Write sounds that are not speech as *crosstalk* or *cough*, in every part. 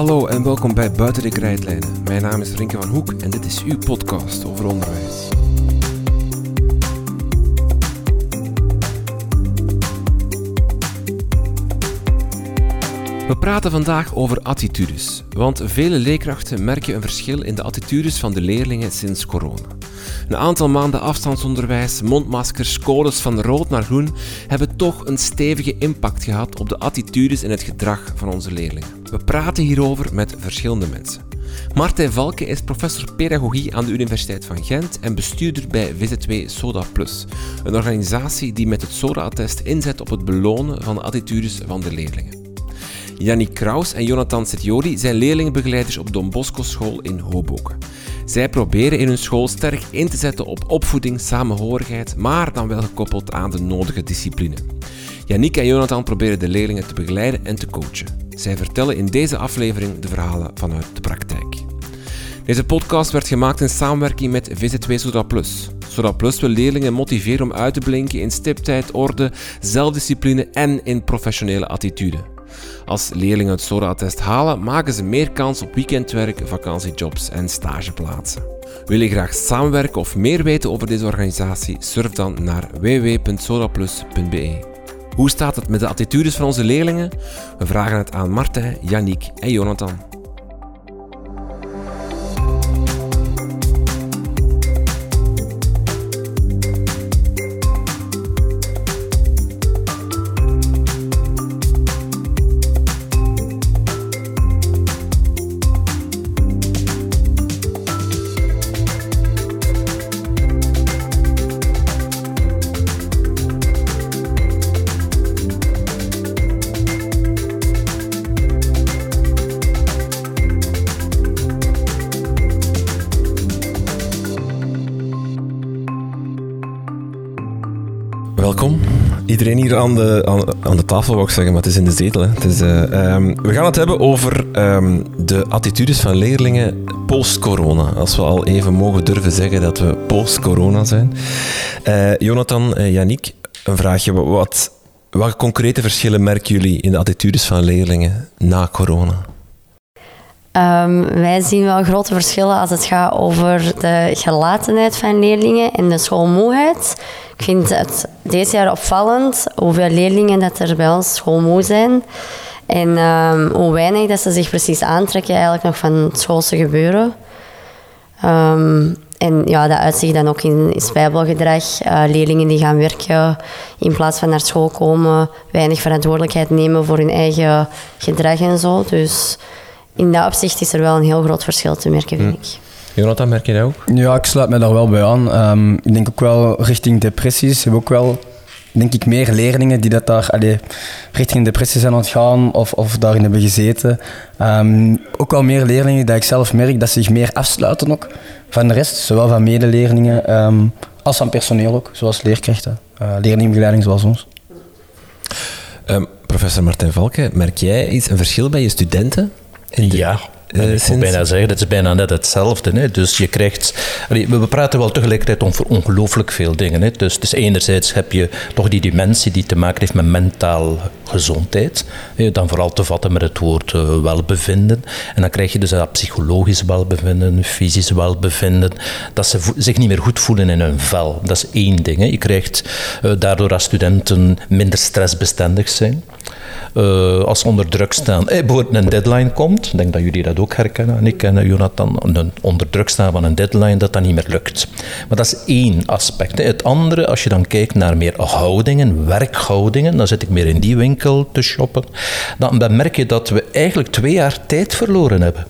Hallo en welkom bij Buiten de Krijtlijnen. Mijn naam is Rinke van Hoek en dit is uw podcast over onderwijs. We praten vandaag over attitudes, want vele leerkrachten merken een verschil in de attitudes van de leerlingen sinds corona. Een aantal maanden afstandsonderwijs, mondmaskers, codes van rood naar groen hebben toch een stevige impact gehad op de attitudes en het gedrag van onze leerlingen. We praten hierover met verschillende mensen. Martijn Valke is professor pedagogie aan de Universiteit van Gent en bestuurder bij VZ2 Soda Plus, een organisatie die met het SODA-attest inzet op het belonen van de attitudes van de leerlingen. Yannick Kraus en Jonathan Setjori zijn leerlingenbegeleiders op Don Bosco School in Hoboken. Zij proberen in hun school sterk in te zetten op opvoeding, samenhorigheid, maar dan wel gekoppeld aan de nodige discipline. Yannick en Jonathan proberen de leerlingen te begeleiden en te coachen. Zij vertellen in deze aflevering de verhalen vanuit de praktijk. Deze podcast werd gemaakt in samenwerking met VZ2 Soda Plus. Plus wil leerlingen motiveren om uit te blinken in stiptheid, orde, zelfdiscipline en in professionele attitude. Als leerlingen het SORA-attest halen, maken ze meer kans op weekendwerk, vakantiejobs en stageplaatsen. Wil je graag samenwerken of meer weten over deze organisatie? Surf dan naar www.soraplus.be. Hoe staat het met de attitudes van onze leerlingen? We vragen het aan Martijn, Yannick en Jonathan. Iedereen hier aan de, aan, de tafel, wou ik zeggen, maar het is in de zetel. Hè. Het is, uh, um, we gaan het hebben over um, de attitudes van leerlingen post-corona. Als we al even mogen durven zeggen dat we post-corona zijn. Uh, Jonathan, uh, Yannick, een vraagje. Wat, welke concrete verschillen merken jullie in de attitudes van leerlingen na corona? Um, wij zien wel grote verschillen als het gaat over de gelatenheid van leerlingen en de schoolmoeheid. Ik vind het deze jaar opvallend hoeveel leerlingen dat er bij ons schoolmoe zijn. En um, hoe weinig dat ze zich precies aantrekken eigenlijk nog van het schoolse gebeuren. Um, en ja, dat uitzicht dan ook in, spijbelgedrag. Uh, leerlingen die gaan werken in plaats van naar school komen, weinig verantwoordelijkheid nemen voor hun eigen gedrag en zo. Dus in dat opzicht is er wel een heel groot verschil te merken, vind ik. Jonathan, merk je dat ook? Ja, ik sluit me daar wel bij aan. Um, ik denk ook wel richting depressies. We hebben ook wel, denk ik, meer leerlingen die dat daar allee, richting depressie zijn aan het gaan of, of daarin hebben gezeten. Um, ook wel meer leerlingen dat ik zelf merk dat ze zich meer afsluiten ook van de rest. Zowel van medeleerlingen um, als van personeel ook, zoals leerkrachten. Uh, leerlingbegeleiding zoals ons. professor Martijn Valken, merk jij iets, een verschil bij je studenten? De, ja, uh, ik moet bijna zeggen, dat is bijna net hetzelfde. Hè. Dus je krijgt... We praten wel tegelijkertijd over ongelooflijk veel dingen. Hè. Dus, dus enerzijds heb je toch die dimensie die te maken heeft met mentaal gezondheid. Dan vooral te vatten met het woord uh, welbevinden. En dan krijg je dus dat psychologisch welbevinden, fysisch welbevinden. Dat ze zich niet meer goed voelen in hun vel. Dat is één ding. Je krijgt uh, daardoor dat studenten minder stressbestendig zijn. Als ze onder druk staan, eh, bijvoorbeeld een deadline komt, ik denk dat jullie dat ook herkennen, en ik en Jonathan, een onder druk staan van een deadline, dat dat niet meer lukt. Maar dat is één aspect. Het andere, als je dan kijkt naar meer houdingen, werkhoudingen, dan zit ik meer in die winkel te shoppen, dan merk je dat we eigenlijk twee jaar tijd verloren hebben.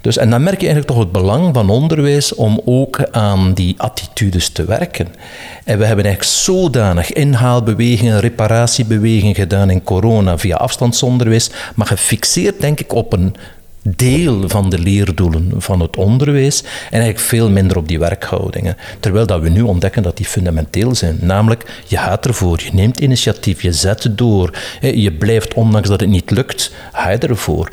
Dus, en dan merk je eigenlijk toch het belang van onderwijs om ook aan die attitudes te werken. En we hebben eigenlijk zodanig inhaalbewegingen, reparatiebewegingen gedaan in corona via afstandsonderwijs, maar gefixeerd denk ik op een deel van de leerdoelen van het onderwijs en eigenlijk veel minder op die werkhoudingen. Terwijl dat we nu ontdekken dat die fundamenteel zijn. Namelijk, je gaat ervoor, je neemt initiatief, je zet door, je blijft, ondanks dat het niet lukt, ga je ervoor.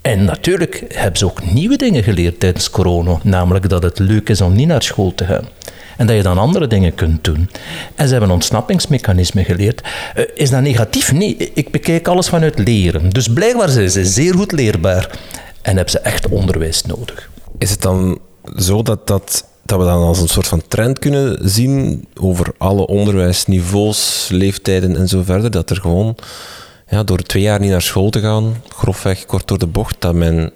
En natuurlijk hebben ze ook nieuwe dingen geleerd tijdens corona, namelijk dat het leuk is om niet naar school te gaan. En dat je dan andere dingen kunt doen. En ze hebben ontsnappingsmechanismen geleerd. Uh, is dat negatief? Nee, ik bekijk alles vanuit leren. Dus blijkbaar zijn ze zeer goed leerbaar. En hebben ze echt onderwijs nodig. Is het dan zo dat, dat, dat we dan als een soort van trend kunnen zien over alle onderwijsniveaus, leeftijden en zo verder, dat er gewoon ja, door twee jaar niet naar school te gaan, grofweg kort door de bocht, dat men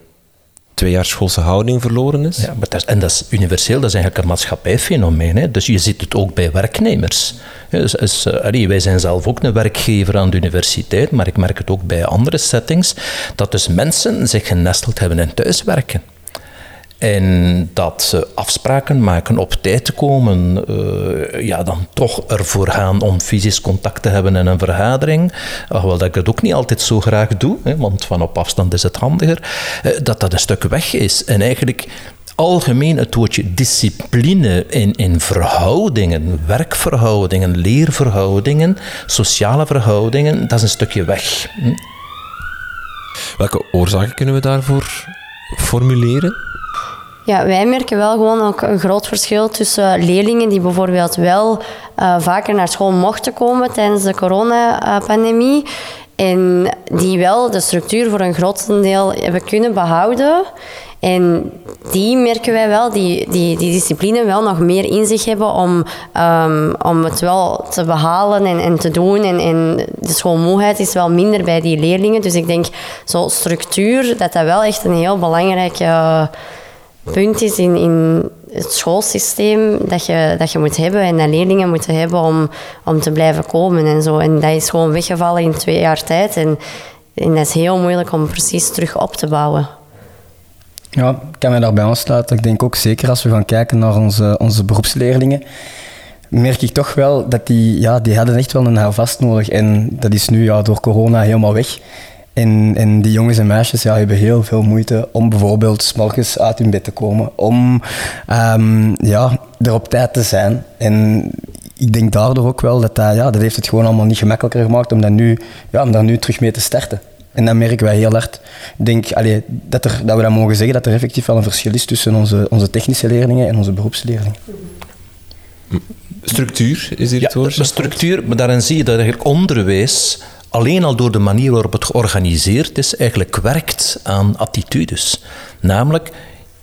twee jaar schoolse houding verloren is. Ja, maar dat en dat is universeel, dat is eigenlijk een maatschappijfenomeen. Hè? Dus je ziet het ook bij werknemers. Dus, uh, wij zijn zelf ook een werkgever aan de universiteit, maar ik merk het ook bij andere settings, dat dus mensen zich genesteld hebben in thuiswerken. En dat ze afspraken maken op tijd te komen, uh, ja, dan toch ervoor gaan om fysisch contact te hebben in een vergadering. Hoewel dat ik het ook niet altijd zo graag doe, hè, want van op afstand is het handiger. Uh, dat dat een stuk weg is. En eigenlijk algemeen het woordje discipline in, in verhoudingen, werkverhoudingen, leerverhoudingen, sociale verhoudingen, dat is een stukje weg. Hm? Welke oorzaken kunnen we daarvoor formuleren? Ja, wij merken wel gewoon ook een groot verschil tussen leerlingen die bijvoorbeeld wel uh, vaker naar school mochten komen tijdens de coronapandemie en die wel de structuur voor een groot deel hebben kunnen behouden. En die merken wij wel, die, die, die discipline wel nog meer in zich hebben om, um, om het wel te behalen en, en te doen. En, de schoolmoeheid is wel minder bij die leerlingen. Dus ik denk, zo structuur, dat dat wel echt een heel belangrijke... punt is in, het schoolsysteem dat je, dat je moet hebben en dat leerlingen moeten hebben om, om te blijven komen en zo. En dat is gewoon weggevallen in twee jaar tijd. En, en dat is heel moeilijk om precies terug op te bouwen. Ja, ik kan mij daarbij aansluiten. Ik denk ook zeker als we gaan kijken naar onze, onze beroepsleerlingen, merk ik toch wel dat die, ja, die hadden echt wel een houvast nodig. En dat is nu ja, door corona helemaal weg. En, en die jongens en meisjes ja, hebben heel veel moeite om bijvoorbeeld s morgens uit hun bed te komen, om um, ja, er op tijd te zijn. En ik denk daardoor ook wel dat dat, ja, dat heeft het gewoon allemaal niet gemakkelijker gemaakt om, dat nu, ja, om daar nu terug mee te starten. En dat merken wij heel hard. Ik denk allee, dat, er, dat we dat mogen zeggen, dat er effectief wel een verschil is tussen onze, onze technische leerlingen en onze beroepsleerlingen. Structuur is hier het woord? Ja, structuur, maar daarin zie je dat eigenlijk onderwijs alleen al door de manier waarop het georganiseerd is, eigenlijk werkt aan attitudes. Namelijk,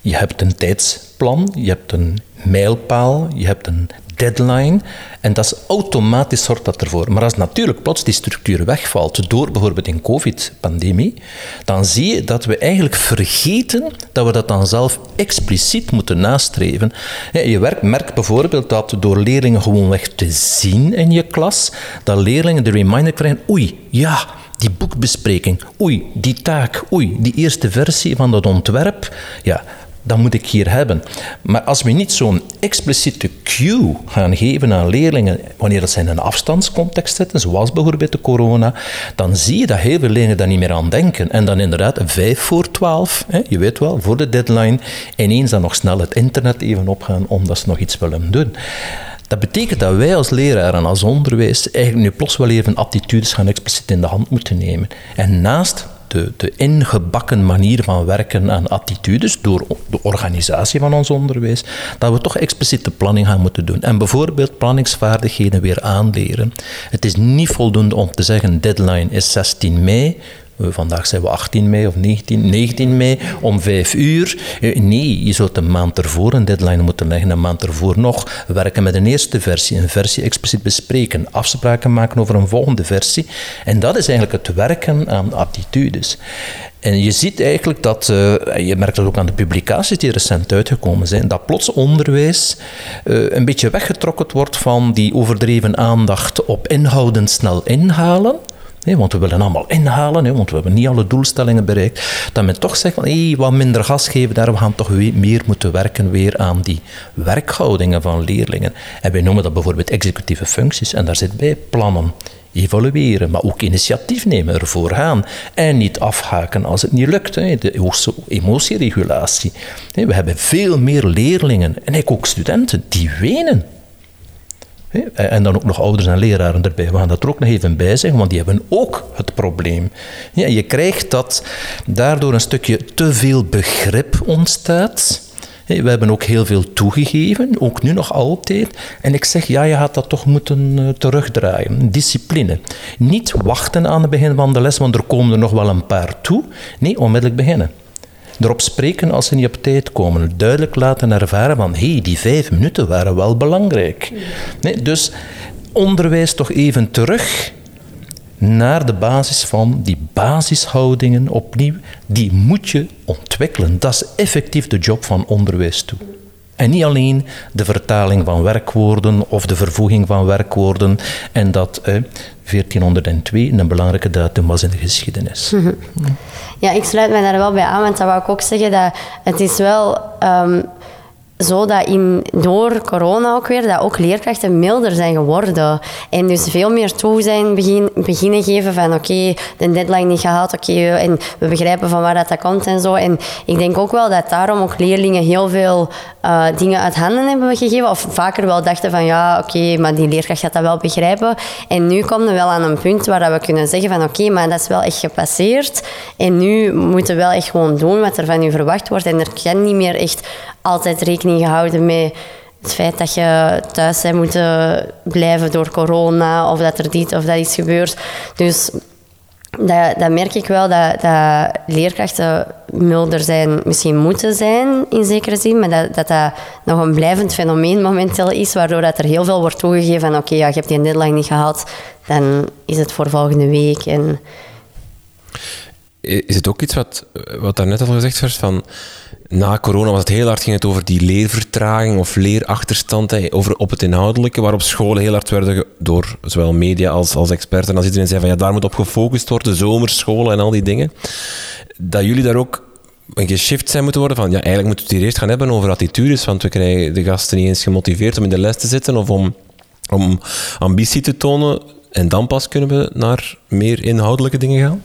je hebt een tijdsplan, je hebt een mijlpaal, je hebt een deadline. En dat is automatisch zorgt dat ervoor. Maar als natuurlijk plots die structuur wegvalt, door bijvoorbeeld een COVID-pandemie, dan zie je dat we eigenlijk vergeten dat we dat dan zelf expliciet moeten nastreven. Je merkt bijvoorbeeld dat door leerlingen gewoonweg te zien in je klas, dat leerlingen de reminder krijgen, oei, ja, die boekbespreking, oei, die taak, oei, die eerste versie van dat ontwerp, ja, dat moet ik hier hebben. Maar als we niet zo'n expliciete cue gaan geven aan leerlingen, wanneer dat ze in een afstandscontext zitten, zoals bijvoorbeeld de corona, dan zie je dat heel veel leerlingen daar niet meer aan denken. En dan inderdaad vijf voor twaalf, hè, je weet wel, voor de deadline, ineens dan nog snel het internet even opgaan omdat ze nog iets willen doen. Dat betekent dat wij als leraar en als onderwijs eigenlijk nu plots wel even attitudes gaan expliciet in de hand moeten nemen. En naast de, de ingebakken manier van werken aan attitudes door de organisatie van ons onderwijs, dat we toch expliciete planning gaan moeten doen. En bijvoorbeeld planningsvaardigheden weer aanleren. Het is niet voldoende om te zeggen deadline is 16 mei. Vandaag zijn we 18 mei of 19, 19 mei om 5 uur. Eh, nee, je zult een maand ervoor een deadline moeten leggen, een maand ervoor nog werken met een eerste versie, een versie expliciet bespreken, afspraken maken over een volgende versie. En dat is eigenlijk het werken aan attitudes. En je ziet eigenlijk dat, uh, je merkt dat ook aan de publicaties die recent uitgekomen zijn, dat plots onderwijs een beetje weggetrokken wordt van die overdreven aandacht op inhouden snel inhalen want we willen allemaal inhalen, want we hebben niet alle doelstellingen bereikt. Dat men toch zegt van hey, wat minder gas geven, daar we gaan toch meer moeten werken weer aan die werkhoudingen van leerlingen. En wij noemen dat bijvoorbeeld executieve functies. En daar zit bij plannen, evalueren, maar ook initiatief nemen, ervoor gaan. En niet afhaken als het niet lukt. De emotieregulatie. We hebben veel meer leerlingen en ook studenten die wenen en dan ook nog ouders en leraren erbij. We gaan dat er ook nog even bij zeggen, want die hebben ook het probleem. Ja, je krijgt dat daardoor een stukje te veel begrip ontstaat. We hebben ook heel veel toegegeven, ook nu nog altijd. En ik zeg, ja, je gaat dat toch moeten eh, terugdraaien. Discipline. Niet wachten aan het begin van de les, want er komen er nog wel een paar toe. Nee, onmiddellijk beginnen. Erop spreken als ze niet op tijd komen. Duidelijk laten ervaren van, hé, hey, die vijf minuten waren wel belangrijk. Nee, dus onderwijs toch even terug naar de basis van die basishoudingen opnieuw. Die moet je ontwikkelen. Dat is effectief de job van onderwijs toe. En niet alleen de vertaling van werkwoorden of de vervoeging van werkwoorden. En dat eh, 1402 een belangrijke datum was in de geschiedenis. *laughs* Ja, ik sluit mij daar wel bij aan, want dat wou ik ook zeggen dat het is wel um, zo dat in, door corona ook weer, dat ook leerkrachten milder zijn geworden. En dus veel meer toe zijn begin, beginnen geven van oké, de deadline niet gehaald, oké, en we begrijpen van waar dat, dat komt en zo. En ik denk ook wel dat daarom ook leerlingen heel veel uh, dingen uit handen hebben gegeven. Of vaker wel dachten van ja, oké, maar die leerkracht gaat dat wel begrijpen. En nu komen we wel aan een punt waar we kunnen zeggen van oké, maar dat is wel echt gepasseerd. En nu moeten we wel echt gewoon doen wat er van u verwacht wordt. En er kan niet meer echt altijd rekening gehouden met het feit dat je thuis bent moeten blijven door corona of dat er dit of dat iets gebeurt. Dus dat, dat merk ik wel, dat, dat leerkrachten milder zijn, misschien moeten zijn in zekere zin, maar dat, dat dat nog een blijvend fenomeen momenteel is, waardoor dat er heel veel wordt toegegeven van oké, ja, je hebt die deadline niet gehaald, dan is het voor volgende week. En... Is het ook iets wat, wat daarnet al gezegd werd, van na corona was het heel hard ging het over die leervertraging of leerachterstand, over op het inhoudelijke, waarop scholen heel hard werden door zowel media als, als experten. Als iedereen zei van ja, daar moet op gefocust worden, zomerscholen en al die dingen. Dat jullie daar ook een geshift zijn moeten worden van ja, eigenlijk moeten we het hier eerst gaan hebben over attitudes, want we krijgen de gasten niet eens gemotiveerd om in de les te zitten of om, om ambitie te tonen. En dan pas kunnen we naar meer inhoudelijke dingen gaan?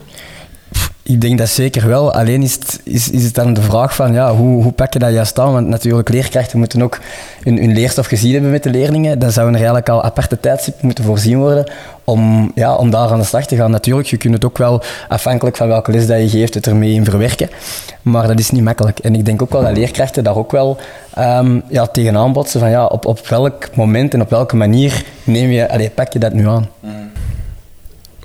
Ik denk dat zeker wel. Alleen is het, is, is het dan de vraag van ja, hoe, hoe pak je dat juist aan? Want natuurlijk, leerkrachten moeten ook hun, hun leerstof gezien hebben met de leerlingen. Dan zouden er eigenlijk al aparte tijdstippen moeten voorzien worden om, ja, om daar aan de slag te gaan. Natuurlijk, je kunt het ook wel, afhankelijk van welke les dat je geeft, het ermee in verwerken. Maar dat is niet makkelijk. En ik denk ook wel dat leerkrachten daar ook wel um, ja, tegenaan botsen van ja, op, op welk moment en op welke manier neem je, allee, pak je dat nu aan.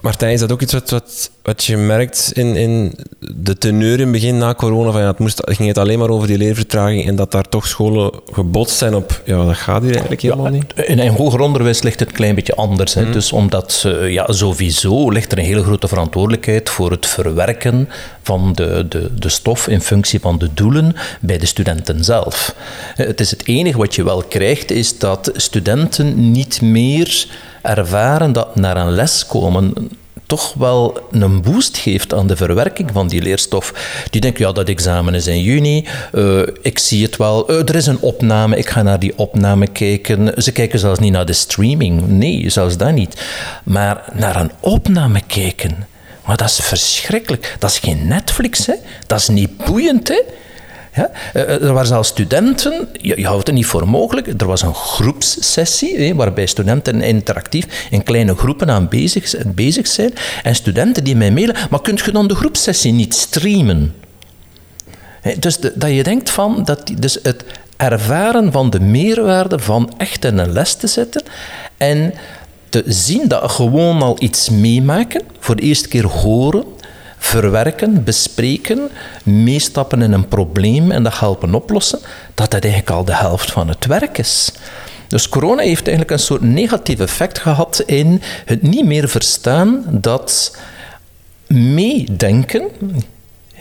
Martijn, is dat ook iets wat, wat je merkt in, in de teneur in het begin na corona? Van, ja, het, moest, ging het alleen maar over die leervertraging en dat daar toch scholen gebotst zijn op, ja, dat gaat hier eigenlijk helemaal niet? In, in hoger onderwijs ligt het een klein beetje anders. Hè. Hmm. Dus omdat, uh, ja, sowieso ligt er een hele grote verantwoordelijkheid voor het verwerken van de, de, de stof in functie van de doelen bij de studenten zelf. Het is het enige wat je wel krijgt, is dat studenten niet meer ervaren dat naar een les komen toch wel een boost geeft aan de verwerking van die leerstof. Die denken, ja, dat examen is in juni, uh, ik zie het wel, uh, er is een opname, ik ga naar die opname kijken. Ze kijken zelfs niet naar de streaming, nee, zelfs dat niet. Maar naar een opname kijken, maar dat is verschrikkelijk. Dat is geen Netflix, hè? dat is niet boeiend. Hè? Eh, eh, er waren zelfs studenten, je, houdt het niet voor mogelijk, er was een groepssessie waarbij studenten interactief in kleine groepen aan bezig, bezig zijn. En studenten die mij mailen, maar kunt je dan de groepssessie niet streamen? Dus dat je denkt van, dat, dus het ervaren van de meerwaarde van echt in een les te zetten en te zien dat gewoon al iets meemaken, voor de eerste keer horen, verwerken, bespreken, meestappen in een probleem en dat helpen oplossen, dat dat eigenlijk al de helft van het werk is. Dus corona heeft eigenlijk een soort negatief effect gehad in het niet meer verstaan dat meedenken,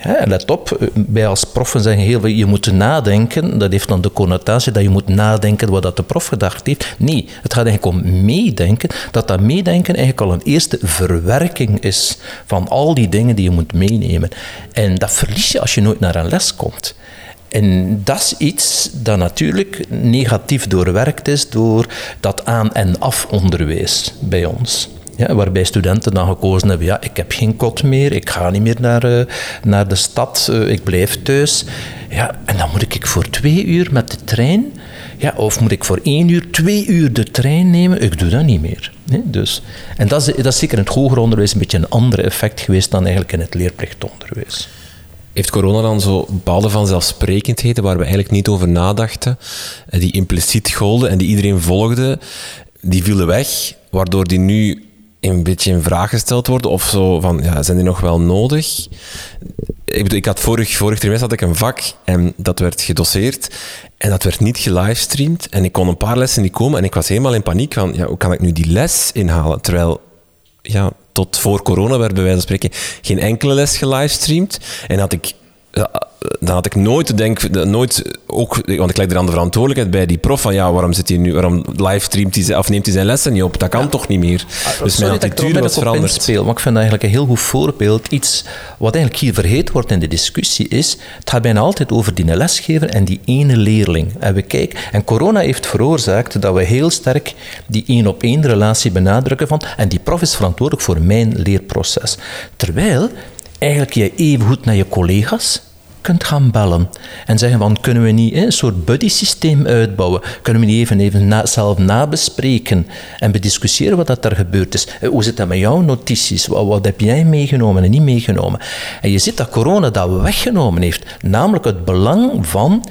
ja, let op, wij als proffen zeggen heel veel, je moet nadenken. Dat heeft dan de connotatie dat je moet nadenken wat dat de prof gedacht heeft. Nee, het gaat eigenlijk om meedenken. Dat dat meedenken eigenlijk al een eerste verwerking is van al die dingen die je moet meenemen. En dat verlies je als je nooit naar een les komt. En dat is iets dat natuurlijk negatief doorwerkt is door dat aan- en af-onderwijs bij ons. Ja, waarbij studenten dan gekozen hebben, ja, ik heb geen kot meer, ik ga niet meer naar, uh, naar de stad, uh, ik blijf thuis. Ja, en dan moet ik voor twee uur met de trein, ja, of moet ik voor één uur, twee uur de trein nemen? Ik doe dat niet meer. Dus, en dat is, dat is zeker in het hoger onderwijs een beetje een ander effect geweest dan eigenlijk in het leerplichtonderwijs. heeft corona dan zo bepaalde vanzelfsprekendheden waar we eigenlijk niet over nadachten, eh, die impliciet golden en die iedereen volgde, die vielen weg, waardoor die nu een beetje in vraag gesteld worden of zo van, ja, zijn die nog wel nodig? Ik, bedoel, ik had vorig, vorig trimester had ik een vak en dat werd gedoseerd en dat werd niet gelivestreamd en ik kon een paar lessen niet komen en ik was helemaal in paniek van, ja, hoe kan ik nu die les inhalen? Terwijl, ja, tot voor corona werd bij wijze van spreken geen enkele les gelivestreamd en had ik dan had ik nooit denk, nooit ook, want ik leg er aan de verantwoordelijkheid bij die prof van ja, waarom zit hij nu, waarom livestreamt hij of neemt hij zijn lessen niet op? Dat kan toch niet meer. Ah, dus mijn attitude was veranderd. Speel, maar ik vind eigenlijk een heel goed voorbeeld. Iets wat eigenlijk hier vergeten wordt in de discussie is, het gaat bijna altijd over die lesgever en die ene leerling. En we kijken, en corona heeft veroorzaakt dat we heel sterk die één op één relatie benadrukken van, en die prof is verantwoordelijk voor mijn leerproces. Terwijl eigenlijk je even goed naar je collega's kunt gaan bellen en zeggen van kunnen we niet een soort buddy systeem uitbouwen? Kunnen we niet even, even zelf nabespreken en bediscussiëren wat dat er gebeurd is? Eh, hoe zit dat met jouw notities? Wat, wat heb jij meegenomen en niet meegenomen? En je ziet dat corona dat weggenomen heeft, namelijk het belang van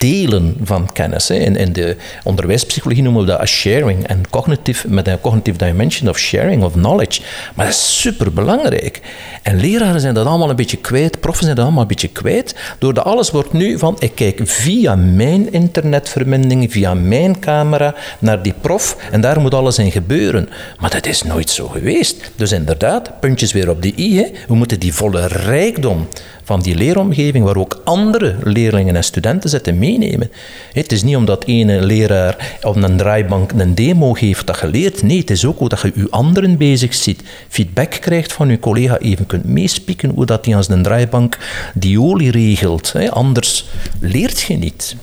delen van kennis. In, in de onderwijspsychologie noemen we dat als sharing en cognitive, met een cognitive dimension of sharing of knowledge. Maar dat is superbelangrijk. En leraren zijn dat allemaal een beetje kwijt, proffen zijn dat allemaal een beetje kwijt, doordat alles wordt nu van, ik kijk via mijn internetverbinding, via mijn camera naar die prof en daar moet alles in gebeuren. Maar dat is nooit zo geweest. Dus inderdaad, puntjes weer op de i. Hè. We moeten die volle rijkdom van die leeromgeving, waar ook andere leerlingen en studenten zitten meenemen. Het is niet omdat ene leraar op een draaibank een demo geeft dat je leert. Nee, het is ook hoe dat je je anderen bezig ziet. Feedback krijgt van je collega, even kunt meespieken hoe dat hij als een draaibank die olie regelt. Anders leert je niet.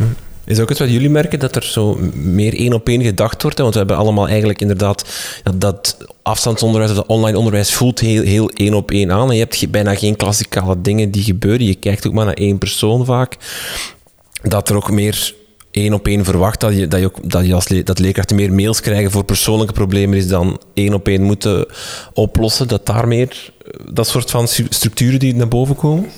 Is ook iets wat jullie merken, dat er zo meer één op één gedacht wordt? Want we hebben allemaal eigenlijk inderdaad dat, dat afstandsonderwijs, dat online onderwijs voelt heel, heel één op één aan. En je hebt bijna geen klassikale dingen die gebeuren. Je kijkt ook maar naar één persoon vaak. Dat er ook meer één op één verwacht dat je, dat je, dat je als dat leerkrachten meer mails krijgen voor persoonlijke problemen is dan één op één moeten oplossen. Dat daar meer dat soort van structuren die naar boven komen?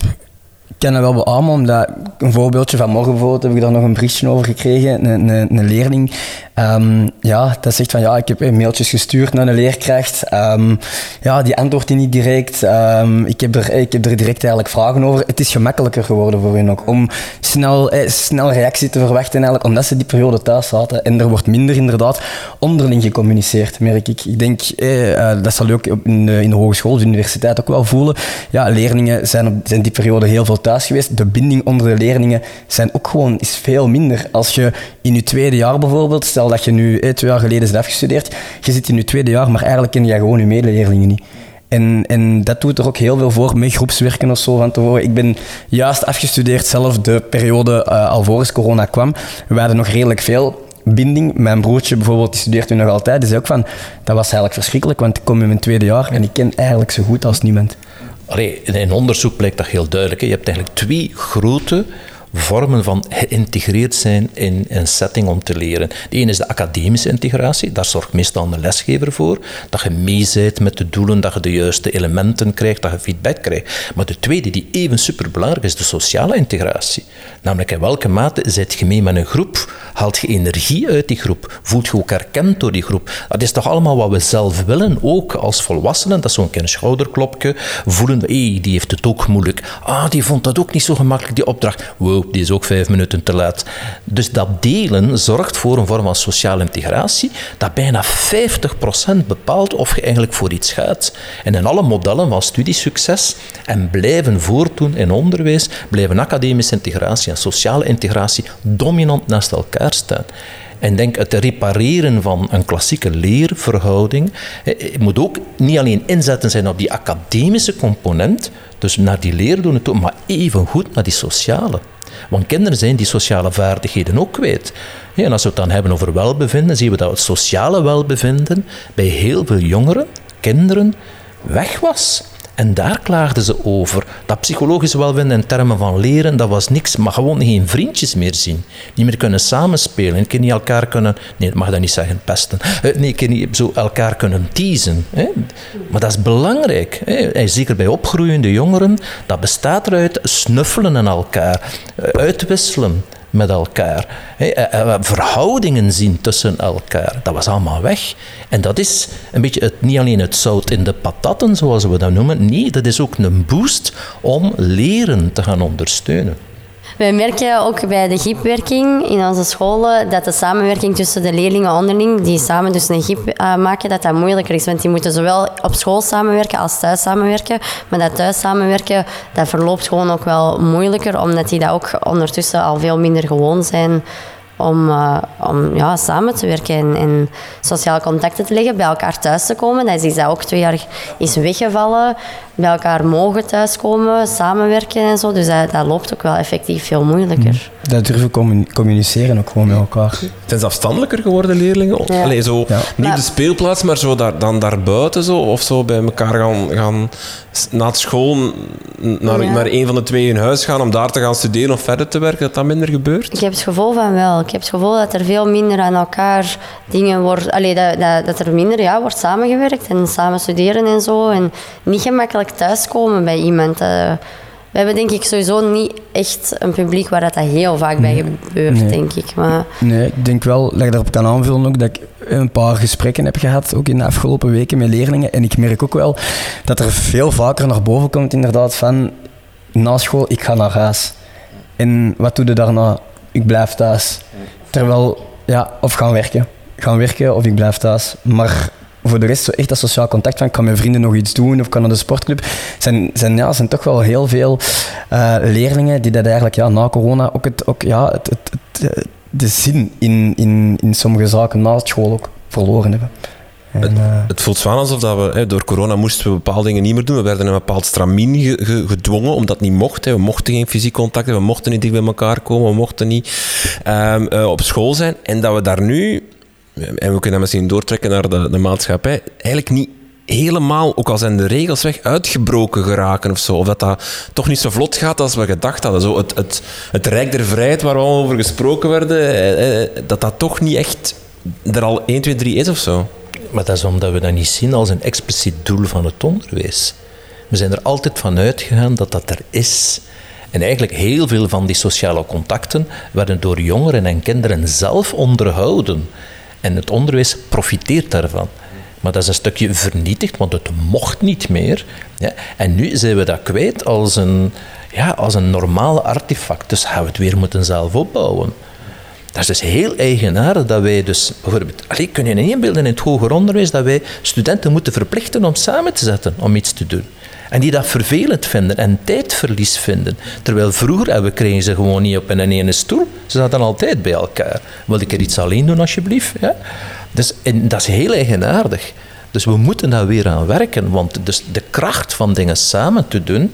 Ik ken dat wel beamen, omdat een voorbeeldje van morgen bijvoorbeeld heb ik daar nog een berichtje over gekregen. Een, een, een leerling Um, ja, dat zegt van ja, ik heb mailtjes gestuurd naar een leerkracht. Um, ja, die antwoordt niet direct. Um, ik, heb er, ik heb er direct eigenlijk vragen over. Het is gemakkelijker geworden voor hen ook om snel, eh, snel reactie te verwachten, eigenlijk, omdat ze die periode thuis zaten. En er wordt minder inderdaad onderling gecommuniceerd, merk ik. Ik denk, eh, uh, dat zal je ook in de, in de hogeschool, de universiteit ook wel voelen. Ja, leerlingen zijn, op, zijn die periode heel veel thuis geweest. De binding onder de leerlingen zijn ook gewoon, is veel minder. Als je in je tweede jaar bijvoorbeeld, stel dat je nu eh, twee jaar geleden is afgestudeerd, je zit in je tweede jaar, maar eigenlijk ken je gewoon je medeleerlingen niet. En, en dat doet er ook heel veel voor met groepswerken of zo van tevoren. Ik ben juist afgestudeerd zelf de periode uh, alvorens corona kwam. We hadden nog redelijk veel binding. Mijn broertje bijvoorbeeld, die studeert nu nog altijd, die zei ook van, dat was eigenlijk verschrikkelijk, want ik kom in mijn tweede jaar en ik ken eigenlijk zo goed als niemand. Allee, in onderzoek blijkt dat heel duidelijk. Je hebt eigenlijk twee grote vormen van geïntegreerd zijn in een setting om te leren. De ene is de academische integratie. Daar zorgt meestal een lesgever voor. Dat je meezijt met de doelen, dat je de juiste elementen krijgt, dat je feedback krijgt. Maar de tweede, die even superbelangrijk is, de sociale integratie. Namelijk in welke mate zit je mee met een groep? Haalt je energie uit die groep? Voelt je ook erkend door die groep? Dat is toch allemaal wat we zelf willen, ook als volwassenen. Dat is zo'n klein schouderklopje. Voelen hey, die heeft het ook moeilijk. Ah, die vond dat ook niet zo gemakkelijk, die opdracht. Wow, die is ook vijf minuten te laat. Dus dat delen zorgt voor een vorm van sociale integratie dat bijna 50% bepaalt of je eigenlijk voor iets gaat. En in alle modellen van studiesucces en blijven voortdoen in onderwijs, blijven academische integratie en sociale integratie dominant naast elkaar staan. En denk het repareren van een klassieke leerverhouding het moet ook niet alleen inzetten zijn op die academische component, dus naar die leerdoelen toe, maar even goed naar die sociale. Want kinderen zijn die sociale vaardigheden ook kwijt. en als we het dan hebben over welbevinden, zien we dat het sociale welbevinden bij heel veel jongeren, kinderen, weg was. En daar klaagden ze over. Dat psychologisch welvinden in termen van leren, dat was niks. Maar gewoon geen vriendjes meer zien. Niet meer kunnen samenspelen. Een keer niet elkaar kunnen... Nee, ik mag dat niet zeggen, pesten. Eh, nee, een keer niet zo elkaar kunnen teasen. Hè. Maar dat is belangrijk. Hè. Zeker bij opgroeiende jongeren. Dat bestaat eruit snuffelen aan elkaar. Eh, uitwisselen met elkaar. Eh, eh, verhoudingen zien tussen elkaar. Dat was allemaal weg. En dat is een beetje het, niet alleen het zout in de patatten, zoals we dat noemen. Nee, dat is ook een boost om leren te gaan ondersteunen. Wij merken ook bij de giepwerking in onze scholen dat de samenwerking tussen de leerlingen onderling, die samen dus een giep uh, maken, dat dat moeilijker is. Want die moeten zowel op school samenwerken als thuis samenwerken. Maar dat thuis samenwerken, dat verloopt gewoon ook wel moeilijker, omdat die dat ook ondertussen al veel minder gewoon zijn om, uh, om ja, samen te werken en, en sociale contacten te leggen, bij elkaar thuis te komen. Dat is iets dat ook twee jaar is weggevallen. Bij elkaar mogen thuiskomen, samenwerken en zo. Dus dat, dat loopt ook wel effectief veel moeilijker. Mm. Dat durven communiceren ook gewoon met elkaar. Zijn ze afstandelijker geworden, leerlingen? Ja. Allee, zo, Niet op de speelplaats, maar zo daar, dan daarbuiten zo, of zo bij elkaar gaan, gaan na school naar, naar een van de twee in huis gaan om daar te gaan studeren of verder te werken, dat dat minder gebeurt? Ik heb het gevoel van wel. Ik heb het gevoel dat er veel minder aan elkaar dingen wordt... Allee, dat, dat, dat er minder ja, wordt samengewerkt en samen studeren en zo. En niet gemakkelijk thuiskomen bij iemand. Uh, we hebben denk ik sowieso niet echt een publiek waar dat, dat heel vaak bij gebeurt, denk ik. Maar... Nee, ik denk wel dat ik daarop kan aanvullen ook dat ik een paar gesprekken heb gehad, ook in de afgelopen weken met leerlingen. En ik merk ook wel dat er veel vaker naar boven komt inderdaad van na school, ik ga naar huis. En wat doe je daarna? Ik blijf thuis. Terwijl, ja, of gaan werken. Gaan werken of ik blijf thuis. Maar voor de rest zo echt dat sociaal contact van kan mijn vrienden nog iets doen of kan naar de sportclub. zijn, zijn, ja, zijn toch wel heel veel uh, leerlingen die dat eigenlijk ja, na corona ook, het, ook ja, het, het, het, de zin in, in, in sommige zaken naast school ook verloren hebben. En, het, uh, het, voelt zo alsof dat we, hè, door corona moesten we bepaalde dingen niet meer doen. We werden in een bepaald stramien ge, ge, gedwongen, omdat het niet mocht. Hè. We mochten geen fysiek contact hebben, we mochten niet dicht bij elkaar komen, we mochten niet um, uh, op school zijn. En dat we daar nu en we kunnen misschien doortrekken naar de, de maatschappij, eigenlijk niet helemaal, ook al zijn de regels weg, uitgebroken geraken of zo. Of dat dat toch niet zo vlot gaat als we gedacht hadden. Zo het, het, het rijk der vrijheid waar we al over gesproken werden, eh, eh, dat dat toch niet echt er al 1, 2, 3 is of zo. Maar dat is omdat we dat niet zien als een expliciet doel van het onderwijs. We zijn er altijd van uitgegaan dat dat er is. En eigenlijk heel veel van die sociale contacten werden door jongeren en kinderen zelf onderhouden. En het onderwijs profiteert daarvan. Maar dat is een stukje vernietigd, want het mocht niet meer. Ja. En nu zijn we dat kwijt als een, ja, als een normale artefact. Dus gaan we het weer moeten zelf opbouwen. Dat is dus heel eigenaardig dat wij dus bijvoorbeeld... Allee, kun je niet inbeelden in het hoger onderwijs dat wij studenten moeten verplichten om samen te zetten, om iets te doen. En die dat vervelend vinden en tijdverlies vinden. Terwijl vroeger, en we kregen ze gewoon niet op in een ene stoel, ze zaten altijd bij elkaar. Wil ik er iets alleen doen, alsjeblieft? Ja? Dus, en dat is heel eigenaardig. Dus we moeten daar weer aan werken, want dus de kracht van dingen samen te doen,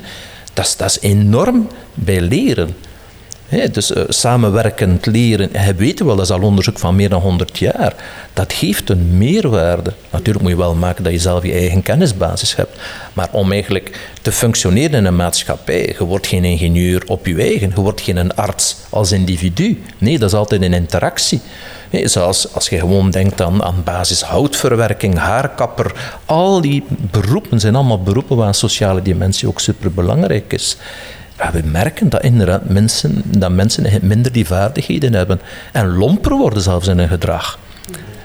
dat is, dat is enorm bij leren dus uh, samenwerkend leren, hij weet wel, dat is al onderzoek van meer dan 100 jaar. Dat geeft een meerwaarde. Natuurlijk moet je wel maken dat je zelf je eigen kennisbasis hebt. Maar om eigenlijk te functioneren in een maatschappij, je wordt geen ingenieur op je eigen, je wordt geen arts als individu. Nee, dat is altijd een interactie. zoals als je gewoon denkt aan, aan basis houtverwerking, haarkapper, al die beroepen zijn allemaal beroepen waar een sociale dimensie ook superbelangrijk is. Ja, we merken dat inderdaad mensen, dat mensen minder die vaardigheden hebben. En lomper worden zelfs in hun gedrag.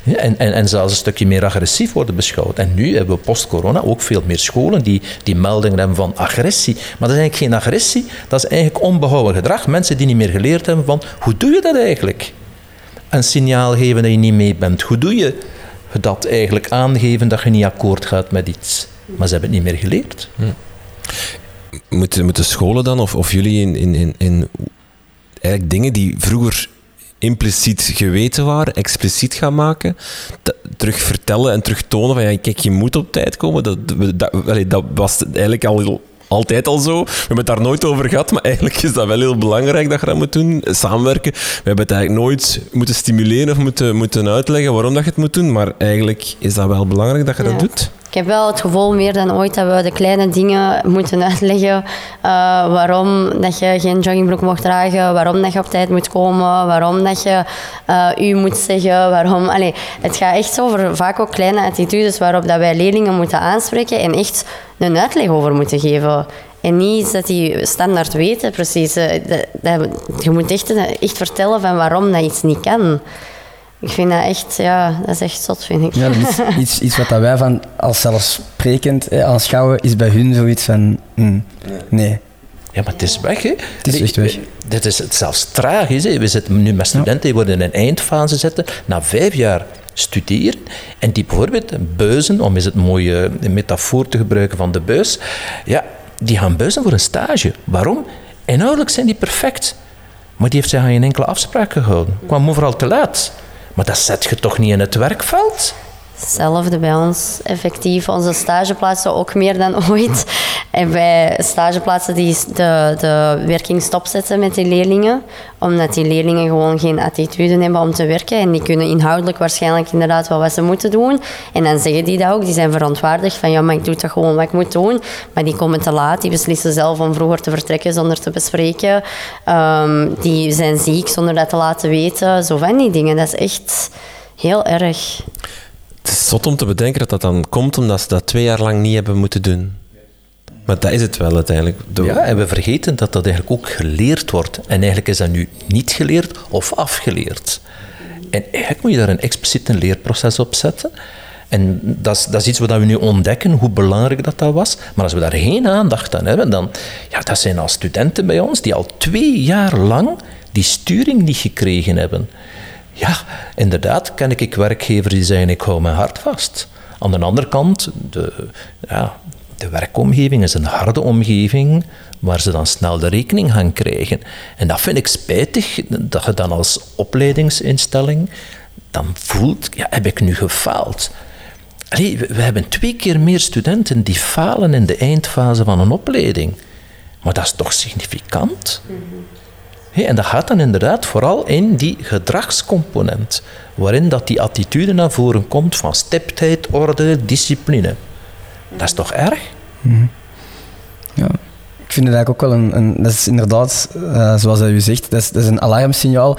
En, en, en zelfs een stukje meer agressief worden beschouwd. En nu hebben we post-corona ook veel meer scholen die, die meldingen hebben van agressie. Maar dat is eigenlijk geen agressie, dat is eigenlijk onbehouden gedrag. Mensen die niet meer geleerd hebben van hoe doe je dat eigenlijk? Een signaal geven dat je niet mee bent. Hoe doe je dat eigenlijk aangeven dat je niet akkoord gaat met iets? Maar ze hebben het niet meer geleerd. Hm moeten, moeten scholen dan, of, of jullie in, in, in, in eigenlijk dingen die vroeger impliciet geweten waren, expliciet gaan maken, terug vertellen en terug tonen van ja, kijk, je moet op tijd komen. Dat, dat, dat was eigenlijk al altijd al zo. We hebben het daar nooit over gehad, maar eigenlijk is dat wel heel belangrijk dat je dat moet doen. Samenwerken. We hebben het eigenlijk nooit moeten stimuleren of moeten, moeten uitleggen waarom dat je het moet doen, maar eigenlijk is dat wel belangrijk dat je dat doet. Ik heb wel het gevoel meer dan ooit dat we de kleine dingen moeten *laughs* uitleggen. Uh, waarom dat je geen joggingbroek mocht dragen, waarom dat je op tijd moet komen, waarom dat je uh, u moet zeggen, waarom... Allee, het gaat echt over vaak ook kleine attitudes waarop dat wij leerlingen moeten aanspreken en echt een uitleg over moeten geven. En niet dat die standaard weten precies. Eh, dat, je moet echt, echt vertellen van waarom dat iets niet kan. Ik vind dat echt, ja, dat is echt zot, vind ik. Ja, dat is *laughs* iets, iets wat wij van als zelfsprekend eh, aanschouwen, is bij hun zoiets van, mm, nee. Ja, maar het is weg, hè? Het is echt weg. Dit is het zelfs tragisch, hè? We zitten nu met studenten die worden in een eindfase zitten, na vijf jaar studeren, en die bijvoorbeeld beuzen, om eens het mooie metafoor te gebruiken van de buis, ja, die gaan beuzen voor een stage. Waarom? Inhoudelijk zijn die perfect. Maar die heeft zich aan geen enkele afspraak gehouden. Kwam overal te laat. Maar dat zet je toch niet in het werkveld? Hetzelfde bij ons, effectief. Onze stageplaatsen ook meer dan ooit. En bij stageplaatsen die de, de werking stopzetten met die leerlingen. Omdat die leerlingen gewoon geen attitude hebben om te werken. En die kunnen inhoudelijk waarschijnlijk inderdaad wel wat ze moeten doen. En dan zeggen die dat ook. Die zijn verontwaardigd van ja, maar ik doe toch gewoon wat ik moet doen. Maar die komen te laat. Die beslissen zelf om vroeger te vertrekken zonder te bespreken. Ehm, die zijn ziek zonder dat te laten weten. Zo van die dingen. Dat is echt heel erg. Het is zot om te bedenken dat dat dan komt omdat ze dat twee jaar lang niet hebben moeten doen. Maar dat is het wel uiteindelijk. Ja, en we vergeten dat dat eigenlijk ook geleerd wordt. En eigenlijk is dat nu niet geleerd of afgeleerd. En eigenlijk moet je daar een expliciet een leerproces op zetten. En dat is, dat is iets wat we nu ontdekken, hoe belangrijk dat, dat was. Maar als we daar geen aandacht aan hebben, dan... Ja, dat zijn al studenten bij ons die al twee jaar lang die sturing niet gekregen hebben. Ja, inderdaad ken ik werkgevers die zeggen ik hou mijn hart vast. Aan de andere kant, de, ja, de werkomgeving is een harde omgeving waar ze dan snel de rekening gaan krijgen. En dat vind ik spijtig, dat je dan als opleidingsinstelling dan voelt, ja, heb ik nu gefaald? We hebben twee keer meer studenten die falen in de eindfase van een opleiding. Maar dat is toch significant? En dat gaat dan inderdaad vooral in die gedragscomponent, waarin dat die attitude naar voren komt van stiptheid, orde, discipline. Dat is toch erg? Mhm. Ja. Ik vind het eigenlijk ook wel een, dat is inderdaad, uh, zoals u zegt, dat is, dat is een alarmsignaal.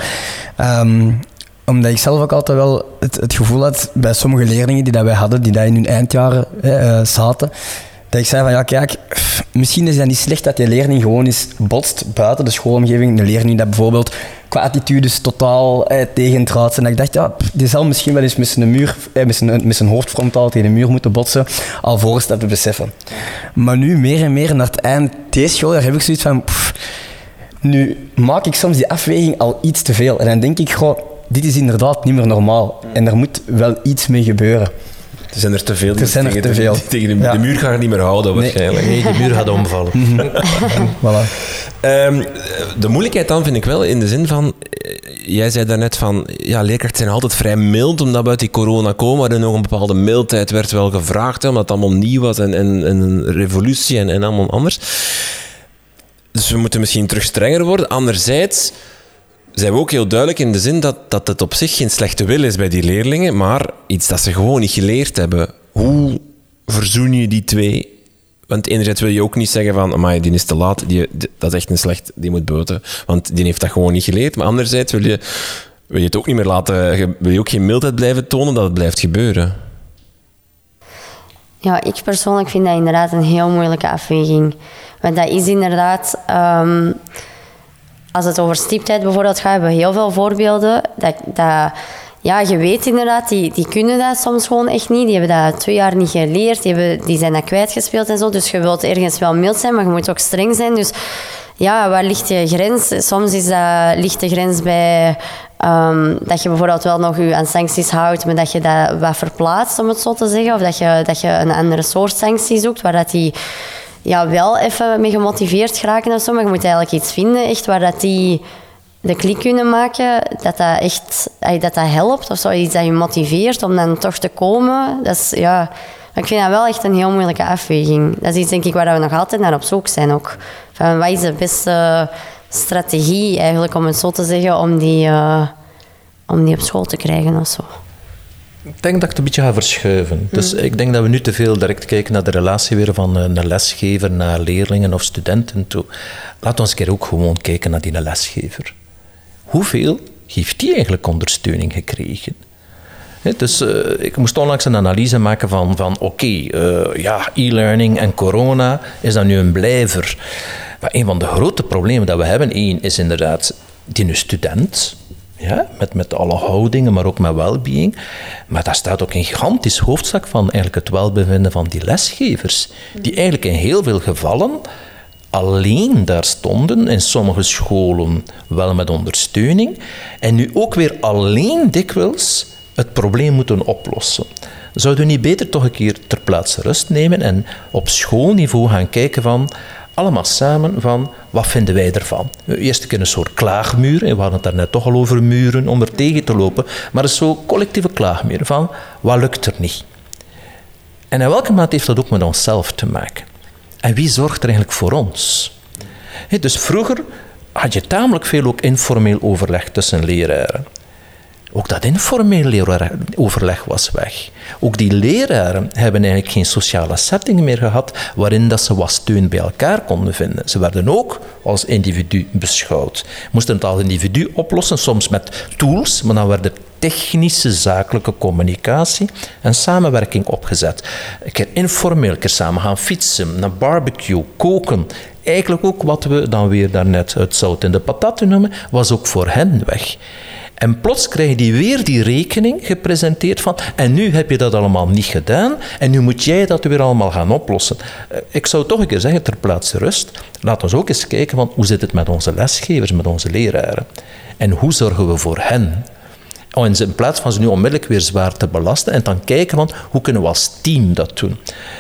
Um, omdat ik zelf ook altijd wel het, het, gevoel had bij sommige leerlingen die dat wij hadden, die daar in hun eindjaren uh, zaten, dat ik zei van ja, kijk, misschien is dat niet slecht dat die leerling gewoon eens botst buiten de schoolomgeving. Een leerling dat bijvoorbeeld qua attitudes totaal eh, tegendraad En dat ik dacht, ja, die zal misschien wel eens met zijn, muur, eh, met zijn, met zijn hoofd frontaal tegen de muur moeten botsen, alvorens dat te beseffen. Maar nu meer en meer naar het eind deze school, daar heb ik zoiets van, nu maak ik soms die afweging al iets te veel. En dan denk ik, goh, dit is inderdaad niet meer normaal. En er moet wel iets mee gebeuren. Er zijn er te veel. Er zijn er te veel. Tegen de, de, muur gaat niet meer houden, waarschijnlijk. Nee, de muur gaat omvallen. *laughs* *laughs* voilà. Um, de moeilijkheid dan vind ik wel in de zin van... Eh, jij zei daarnet van... Ja, leerkrachten zijn altijd vrij mild, omdat we uit die corona komen, waarin nog een bepaalde mildheid werd wel gevraagd, omdat het allemaal nieuw was en, en, en een revolutie en, en allemaal anders. Dus we moeten misschien terug strenger worden. Anderzijds zijn we ook heel duidelijk in de zin dat, dat het op zich geen slechte wil is bij die leerlingen, maar iets dat ze gewoon niet geleerd hebben. Hoe verzoen je die twee? Want enerzijds wil je ook niet zeggen van, maar die is te laat, die, dat is echt een slecht, die moet buiten. Want die heeft dat gewoon niet geleerd. Maar anderzijds wil je, wil je het ook niet meer laten, wil je ook geen mildheid blijven tonen dat het blijft gebeuren. Ja, ik persoonlijk vind dat inderdaad een heel moeilijke afweging. Want dat is inderdaad... Um, als het over stiptheid bijvoorbeeld gaat, hebben we heel veel voorbeelden. Dat, dat, ja, je weet inderdaad, die, die kunnen dat soms gewoon echt niet. Die hebben dat twee jaar niet geleerd. Die, hebben, die zijn dat kwijtgespeeld en zo. Dus je wilt ergens wel mild zijn, maar je moet ook streng zijn. Dus ja, waar ligt je grens? Soms is dat, ligt de grens bij um, dat je bijvoorbeeld wel nog je aan sancties houdt, maar dat je dat wat verplaatst, om het zo te zeggen. Of dat je, dat je een andere soort sanctie zoekt, waar dat die ja, wel even mee gemotiveerd geraken of zo. Maar je moet eigenlijk iets vinden echt waar dat die de klik kunnen maken, dat dat echt dat dat helpt of zo. Iets dat je motiveert om dan toch te komen. Dat is, ja, ik vind dat wel echt een heel moeilijke afweging. Dat is iets denk ik waar we nog altijd naar op zoek zijn ook. Van wat is de beste strategie eigenlijk, om het zo te zeggen, om die, uh, om die op school te krijgen of zo. Ik denk dat ik het een beetje ga verschuiven. Dus ik denk dat we nu te veel direct kijken naar de relatie weer van een lesgever naar leerlingen of studenten toe. Laat ons een keer ook gewoon kijken naar die lesgever. Hoeveel heeft die eigenlijk ondersteuning gekregen? dus uh, ik moest onlangs een analyse maken van, van oké, uh, ja, e-learning en corona, is dat nu een blijver? Maar een van de grote problemen dat we hebben, één, is inderdaad die student, ja, met, met alle houdingen, maar ook met well-being. Maar daar staat ook een gigantisch hoofdzak van eigenlijk het welbevinden van die lesgevers, die eigenlijk in heel veel gevallen alleen daar stonden, in sommige scholen wel met ondersteuning, en nu ook weer alleen dikwijls het probleem moeten oplossen. Zouden we niet beter toch een keer ter plaatse rust nemen en op schoolniveau gaan kijken van allemaal samen van wat vinden wij ervan. Eerst een soort klaagmuur, we hadden het daarnet toch al over muren om er tegen te lopen, maar een soort collectieve klaagmuur van wat lukt er niet. En in welke mate heeft dat ook met onszelf te maken? En wie zorgt er eigenlijk voor ons? dus vroeger had je tamelijk veel ook informeel overleg tussen leraren. Ook dat informeel overleg was weg. Ook die leraren hebben eigenlijk geen sociale setting meer gehad waarin dat ze wat steun bij elkaar konden vinden. Ze werden ook als individu beschouwd. Moesten het als individu oplossen, soms met tools, maar dan werd technische zakelijke communicatie en samenwerking opgezet. Een keer informeel, een keer samen gaan fietsen, naar barbecue, koken. Eigenlijk ook wat we dan weer daarnet het zout in de patat noemen, was ook voor hen weg. En plots krijg je weer die rekening gepresenteerd van en nu heb je dat allemaal niet gedaan en nu moet jij dat weer allemaal gaan oplossen. Eh, ik zou toch een keer zeggen, ter plaatse rust, laten we ook eens kijken van hoe zit het met onze lesgevers, met onze leraren. En hoe zorgen we voor hen? Oh, in plaats van ze nu onmiddellijk weer zwaar te belasten en dan kijken van hoe kunnen we als team dat doen.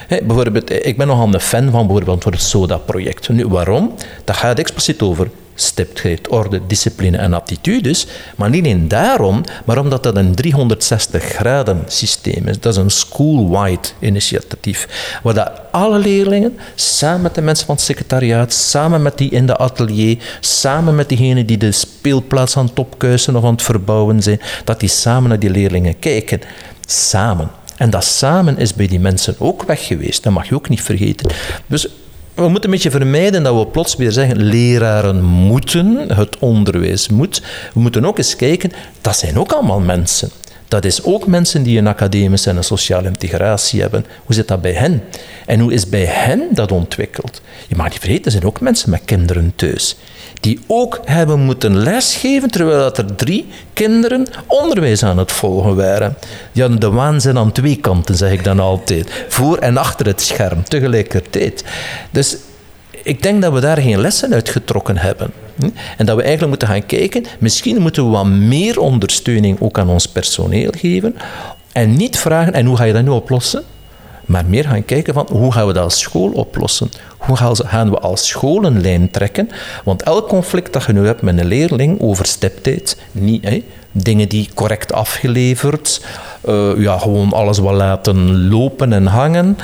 bijvoorbeeld, ik ben nogal een fan van bijvoorbeeld voor het SODA-project. Nu, waarom? Dat gaat expliciet over stiptheid, orde, discipline en aptitudes. Maar niet alleen daarom, maar omdat dat een 360 graden systeem is. Dat is een school-wide initiatief. Waar dat alle leerlingen, samen met de mensen van het secretariaat, samen met die in de atelier, samen met diegenen die de speelplaats aan het opkuisen of aan het verbouwen zijn, dat die samen naar die leerlingen kijken. Samen. En dat samen is bij die mensen ook weg geweest. Dat mag je ook niet vergeten. Dus we moeten een beetje vermijden dat we plots weer zeggen, leraren moeten, het onderwijs moet. We moeten ook eens kijken, dat zijn ook allemaal mensen. Dat is ook mensen die een academische en een sociale integratie hebben. Hoe zit dat bij hen? En hoe is bij hen dat ontwikkeld? Je mag niet vergeten, er zijn ook mensen met kinderen thuis die ook hebben moeten lesgeven, terwijl dat er drie kinderen onderwijs aan het volgen waren. Hadden de waanzin aan twee kanten, zeg ik dan altijd. Voor en achter het scherm, tegelijkertijd. Dus ik denk dat we daar geen lessen uit getrokken hebben. En dat we eigenlijk moeten gaan kijken, misschien moeten we wat meer ondersteuning ook aan ons personeel geven. En niet vragen, en hoe ga je dat nu oplossen? Maar meer gaan kijken van hoe gaan we dat als school oplossen? Hoe gaan we als school een lijn trekken? Want elk conflict dat je nu hebt met een leerling over stiptijd, niet, dingen die correct afgeleverd, uh, ja, gewoon alles wat laten lopen en hangen.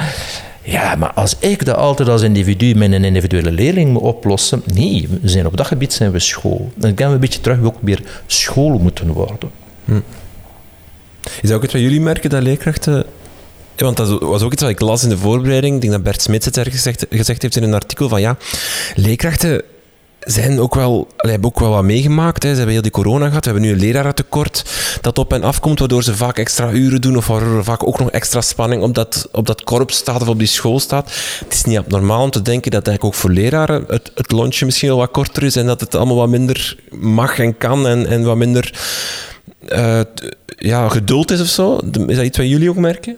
Ja, maar als ik dat altijd als individu met een individuele leerling moet oplossen, nee, we zijn op dat gebied zijn we school. Dan gaan we een beetje terug ook weer school moeten worden. Hm. Is dat ook het wat jullie merken, dat leerkrachten ja, want dat was ook iets wat ik las in de voorbereiding. Ik denk dat Bert Smits het ergens gezegd, gezegd heeft in een artikel van ja, leerkrachten zijn ook wel, hebben ook wel wat meegemaakt. Hè. Ze hebben heel die corona gehad. We hebben nu een lerarentekort dat op en afkomt, waardoor ze vaak extra uren doen of waardoor er vaak ook nog extra spanning op dat, op dat korps staat of op die school staat. Het is niet abnormaal om te denken dat eigenlijk ook voor leraren het, het lontje misschien wel wat korter is en dat het allemaal wat minder mag en kan en, en wat minder uh, ja, geduld is of zo. Is dat iets wat jullie ook merken?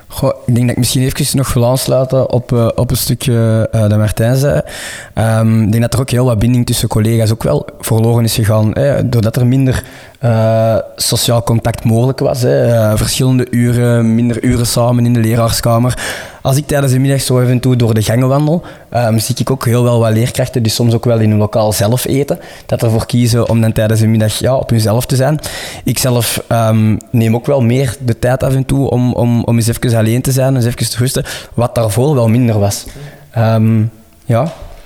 Ik denk dat ik misschien even nog wil aansluiten op, uh, op een stukje uh, dat Martijn zei. Um, ik denk dat er ook heel wat binding tussen collega's ook wel verloren is gegaan. Hè, doordat er minder sociaal contact mogelijk was. Hè, verschillende uren, minder uren samen in de leraarskamer. als ik tijdens de middag zo even toe door de gangen wandel, um, zie ik ook heel wel wat leerkrachten die soms ook wel in hun lokaal zelf eten. Dat ervoor kiezen om dan tijdens de middag ja, op hunzelf te zijn. Ik zelf um, neem ook wel meer de tijd af en toe om, om, om eens even alleen te zijn, eens even te rusten, wat daarvoor wel minder was. Um, ja,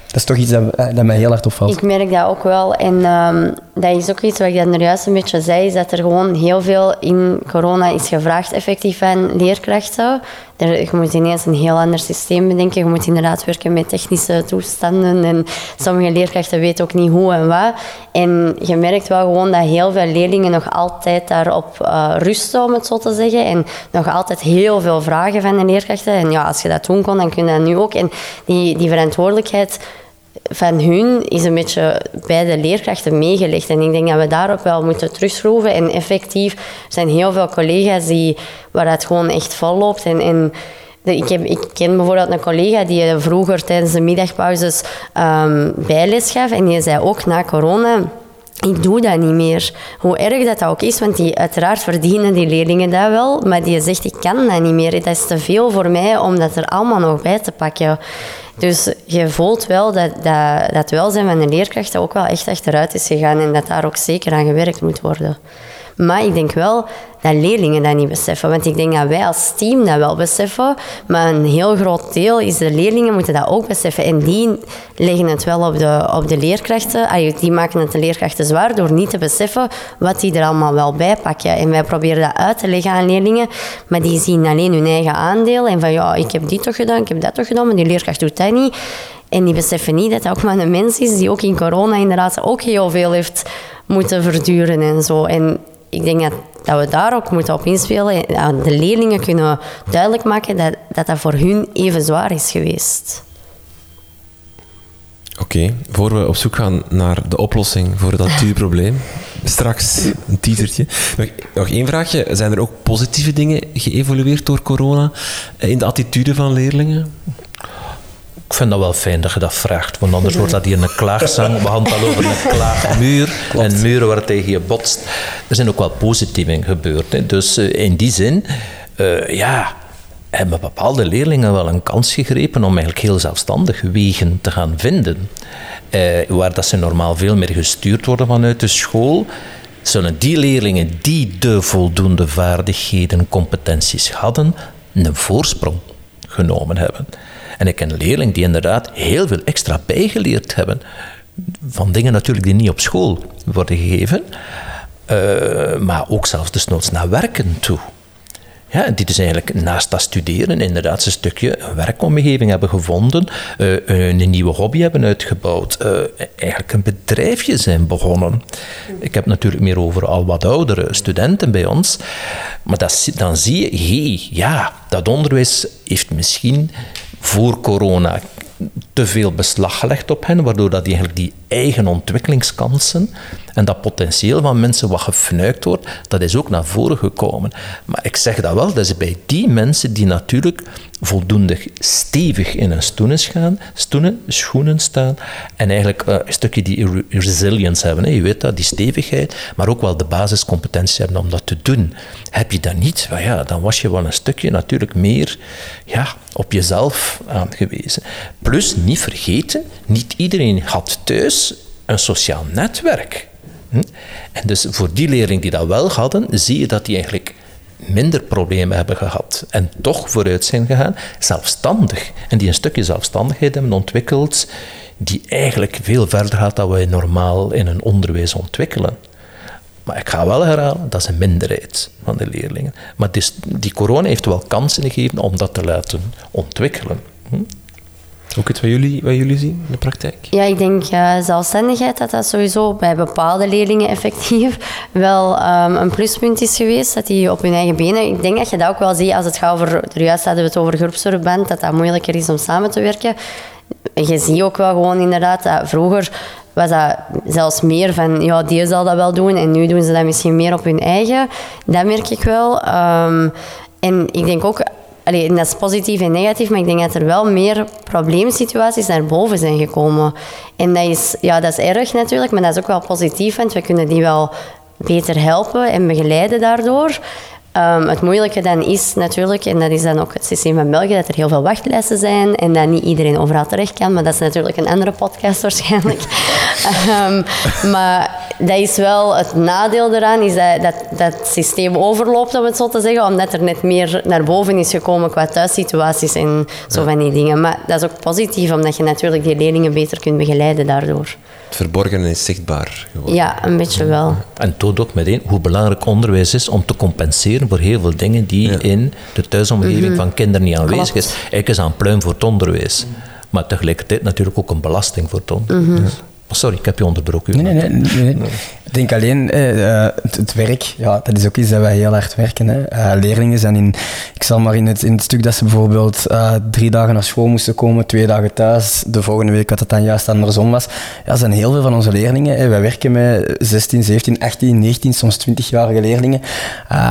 dat is toch iets dat, eh, dat mij heel hard opvalt. Ik merk dat ook wel. En um, dat is ook iets wat ik dan er juist een beetje zei, is dat er gewoon heel veel in corona is gevraagd effectief van leerkrachten. Je moet ineens een heel ander systeem bedenken. Je moet inderdaad werken met technische toestanden. En sommige leerkrachten weten ook niet hoe en wat. En je merkt wel gewoon dat heel veel leerlingen nog altijd daarop uh, rusten, om het zo te zeggen. En nog altijd heel veel vragen van de leerkrachten. En ja, als je dat doen kon, dan kun je dat nu ook. En die, die verantwoordelijkheid van hun is een beetje bij de leerkrachten meegelegd. En ik denk dat we daarop wel moeten terugschroeven. En effectief er zijn heel veel collega's die, waar het gewoon echt vol loopt. En, ik, heb, ik ken bijvoorbeeld een collega die vroeger tijdens de middagpauzes um, bijles gaf. En die zei ook na corona ik doe dat niet meer. Hoe erg dat, ook is, want die, uiteraard verdienen die leerlingen dat wel, maar die zegt, ik kan dat niet meer. Dat is te veel voor mij om dat er allemaal nog bij te pakken. Dus je voelt wel dat, dat, dat welzijn van de leerkrachten ook wel echt achteruit is gegaan en dat daar ook zeker aan gewerkt moet worden. Maar ik denk wel dat leerlingen dat niet beseffen. Want ik denk dat wij als team dat wel beseffen. Maar een heel groot deel is de leerlingen moeten dat ook beseffen. En die leggen het wel op de, op de leerkrachten. Die maken het de leerkrachten zwaar door niet te beseffen wat die er allemaal wel bij pakken. En wij proberen dat uit te leggen aan leerlingen. Maar die zien alleen hun eigen aandeel. En van ja, ik heb dit toch gedaan, ik heb dat toch gedaan. Maar die leerkracht doet dat niet. En die beseffen niet dat dat ook maar een mens is die ook in corona inderdaad ook heel veel heeft moeten verduren en zo. En ik denk dat, dat we daar ook moeten op inspelen. En de leerlingen kunnen duidelijk maken dat, dat dat voor hun even zwaar is geweest. Oké, okay, voor we op zoek gaan naar de oplossing voor dat *laughs* probleem, straks een teasertje. Nog, nog één vraagje. Zijn er ook positieve dingen geëvolueerd door corona in de attitude van leerlingen? Ik vind dat wel fijn dat je dat vraagt, want anders wordt dat hier een klaagzang. We hadden al over een klaagmuur *laughs* en muren waar tegen je botst. Er zijn ook wel positieve dingen gebeurd. Hè. Dus uh, in die zin, uh, ja, hebben bepaalde leerlingen wel een kans gegrepen om eigenlijk heel zelfstandig wegen te gaan vinden. Uh, waar dat ze normaal veel meer gestuurd worden vanuit de school, zullen die leerlingen die de voldoende vaardigheden, competenties hadden, een voorsprong genomen hebben. En ik ken leerlingen die inderdaad heel veel extra bijgeleerd hebben. Van dingen natuurlijk die niet op school worden gegeven. Uh, maar ook zelfs desnoods naar werken toe. Ja, die dus eigenlijk naast dat studeren inderdaad een stukje werkomgeving hebben gevonden, uh, een nieuwe hobby hebben uitgebouwd, eigenlijk een bedrijfje zijn begonnen. Ik heb natuurlijk meer over al wat oudere studenten bij ons, maar dat, dan zie je, hé, ja, dat onderwijs heeft misschien voor corona te veel beslag gelegd op hen, waardoor dat die eigenlijk die eigen ontwikkelingskansen en dat potentieel van mensen wat gefnuikt wordt, dat is ook naar voren gekomen. Maar ik zeg dat wel, dat is bij die mensen die natuurlijk voldoende stevig in hun stoenen, gaan, stoenen, schoenen staan en eigenlijk uh, een stukje die resilience hebben. Hè. Je weet dat, die stevigheid, maar ook wel de basiscompetentie hebben om dat te doen. Heb je dat niet, ja, dan was je wel een stukje natuurlijk meer ja, op jezelf aangewezen. Plus, niet vergeten, niet iedereen had thuis een sociaal netwerk. Hm? En dus voor die leerlingen die dat wel hadden, zie je dat die eigenlijk minder problemen hebben gehad en toch vooruit zijn gegaan, zelfstandig. En die een stukje zelfstandigheid hebben ontwikkeld, die eigenlijk veel verder gaat dan wij normaal in een onderwijs ontwikkelen. Maar ik ga wel herhalen, dat is een minderheid van de leerlingen. Maar die corona heeft wel kansen gegeven om dat te laten ontwikkelen. Hm? Ook iets wat jullie, jullie zien in de praktijk? Ja, ik denk uh, zelfstandigheid dat dat sowieso bij bepaalde leerlingen effectief *laughs* wel um, een pluspunt is geweest. Dat die op hun eigen benen... Ik denk dat je dat ook wel ziet als het gaat over... Juist hadden we het over groepsverband, dat dat moeilijker is om samen te werken. Je ziet ook wel gewoon inderdaad dat vroeger was dat zelfs meer van, ja, die zal dat wel doen en nu doen ze dat misschien meer op hun eigen. Dat merk ik wel. Um, en ik denk ook, Allee, dat is positief en negatief, maar ik denk dat er wel meer probleemsituaties naar boven zijn gekomen. En dat is, ja, dat is erg natuurlijk, maar dat is ook wel positief, want we kunnen die wel beter helpen en begeleiden daardoor. Ehm, het moeilijke dan is natuurlijk, en dat is dan ook het systeem van België, dat er heel veel wachtlijsten zijn en dat niet iedereen overal terecht kan. Maar dat is natuurlijk een andere podcast *laughs* waarschijnlijk. Ehm, maar dat is wel het nadeel eraan, is dat, dat dat systeem overloopt, om het zo te zeggen, omdat er net meer naar boven is gekomen qua thuissituaties en zo van die dingen. Maar dat is ook positief, omdat je natuurlijk die leerlingen beter kunt begeleiden daardoor verborgen is zichtbaar geworden. Ja, een beetje wel. En toont ook meteen hoe belangrijk onderwijs is om te compenseren voor heel veel dingen die in de thuisomgeving mhm. van kinderen niet aanwezig is. Eigenlijk is aan pluim voor het onderwijs. Maar tegelijkertijd natuurlijk ook een belasting voor het onderwijs. Mhm. Sorry, ik heb je onderbroken. Nee, nee, nee, Ik denk alleen eh, het, werk, ja, dat is ook iets dat wij heel hard werken. Hè. Uh, leerlingen zijn in, ik zal maar in het, in het stuk dat ze bijvoorbeeld uh, drie dagen naar school moesten komen, twee dagen thuis, de volgende week dat het dan juist andersom was. Ja, zijn heel veel van onze leerlingen. Hè. Wij werken met 16, 17, 18, 19, soms 20-jarige leerlingen,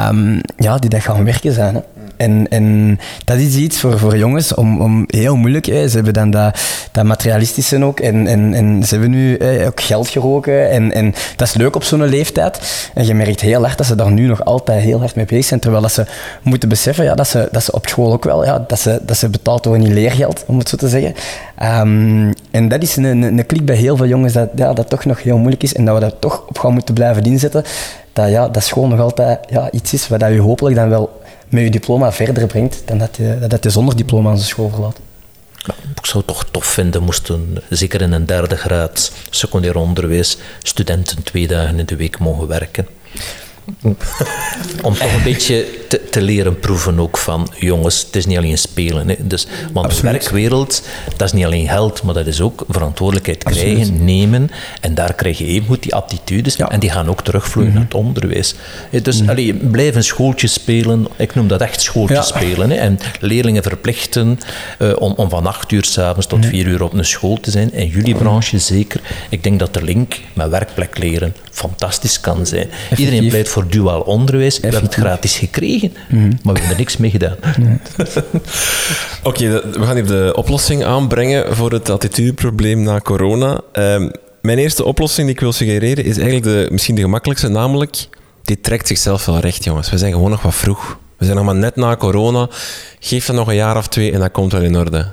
um, ja, die dat gaan werken zijn. Hè. En, en dat is iets voor, jongens om, om heel moeilijk. Hè. Ze hebben dan dat, dat materialistische ook. En, en, en ze hebben nu ook geld geroken. En, en dat is leuk op zo'n leeftijd. En je merkt heel hard dat ze daar nu nog altijd heel hard mee bezig zijn. Terwijl dat ze moeten beseffen ja, dat, ze, dat ze op school ook wel, ja, dat, ze, dat ze betaald worden in leergeld, om het zo te zeggen. Um, en dat is een, een, een klik bij heel veel jongens dat ja, dat toch nog heel moeilijk is. En dat we daar toch op gaan moeten blijven inzetten. Dat, ja, dat school nog altijd ja, iets is wat je hopelijk dan wel met je diploma verder brengt dan dat je, dat je zonder diploma aan de school verlaat. ik zou het toch tof vinden, moesten zeker in een derde graad secundair onderwijs studenten twee dagen in de week mogen werken. Om toch een *laughs* beetje te, te, leren proeven ook van jongens, het is niet alleen spelen. Hè. Dus, want de werkwereld, dat is niet alleen geld, maar dat is ook verantwoordelijkheid krijgen, nemen. En daar krijg je even goed die aptitudes en die gaan ook terugvloeien mm naar het onderwijs. Dus mm allee, blijf een schooltje spelen, ik noem dat echt schooltje spelen. Hè. En leerlingen verplichten uh, om, om van acht uur s'avonds tot vier uur op een school te zijn. En jullie branche zeker. Ik denk dat de link met werkplek leren fantastisch kan zijn. Iedereen pleit voor duaal onderwijs. We hebben het gratis gekregen, maar we hebben er niks mee gedaan. *laughs* Oké, we gaan hier de oplossing aanbrengen voor het attitudeprobleem na corona. Ehm, mijn eerste oplossing die ik wil suggereren is eigenlijk de, misschien de gemakkelijkste, namelijk die trekt zichzelf wel recht, jongens. We zijn gewoon nog wat vroeg. We zijn nog maar net na corona. Geef dat nog een jaar of twee en dat komt wel in orde.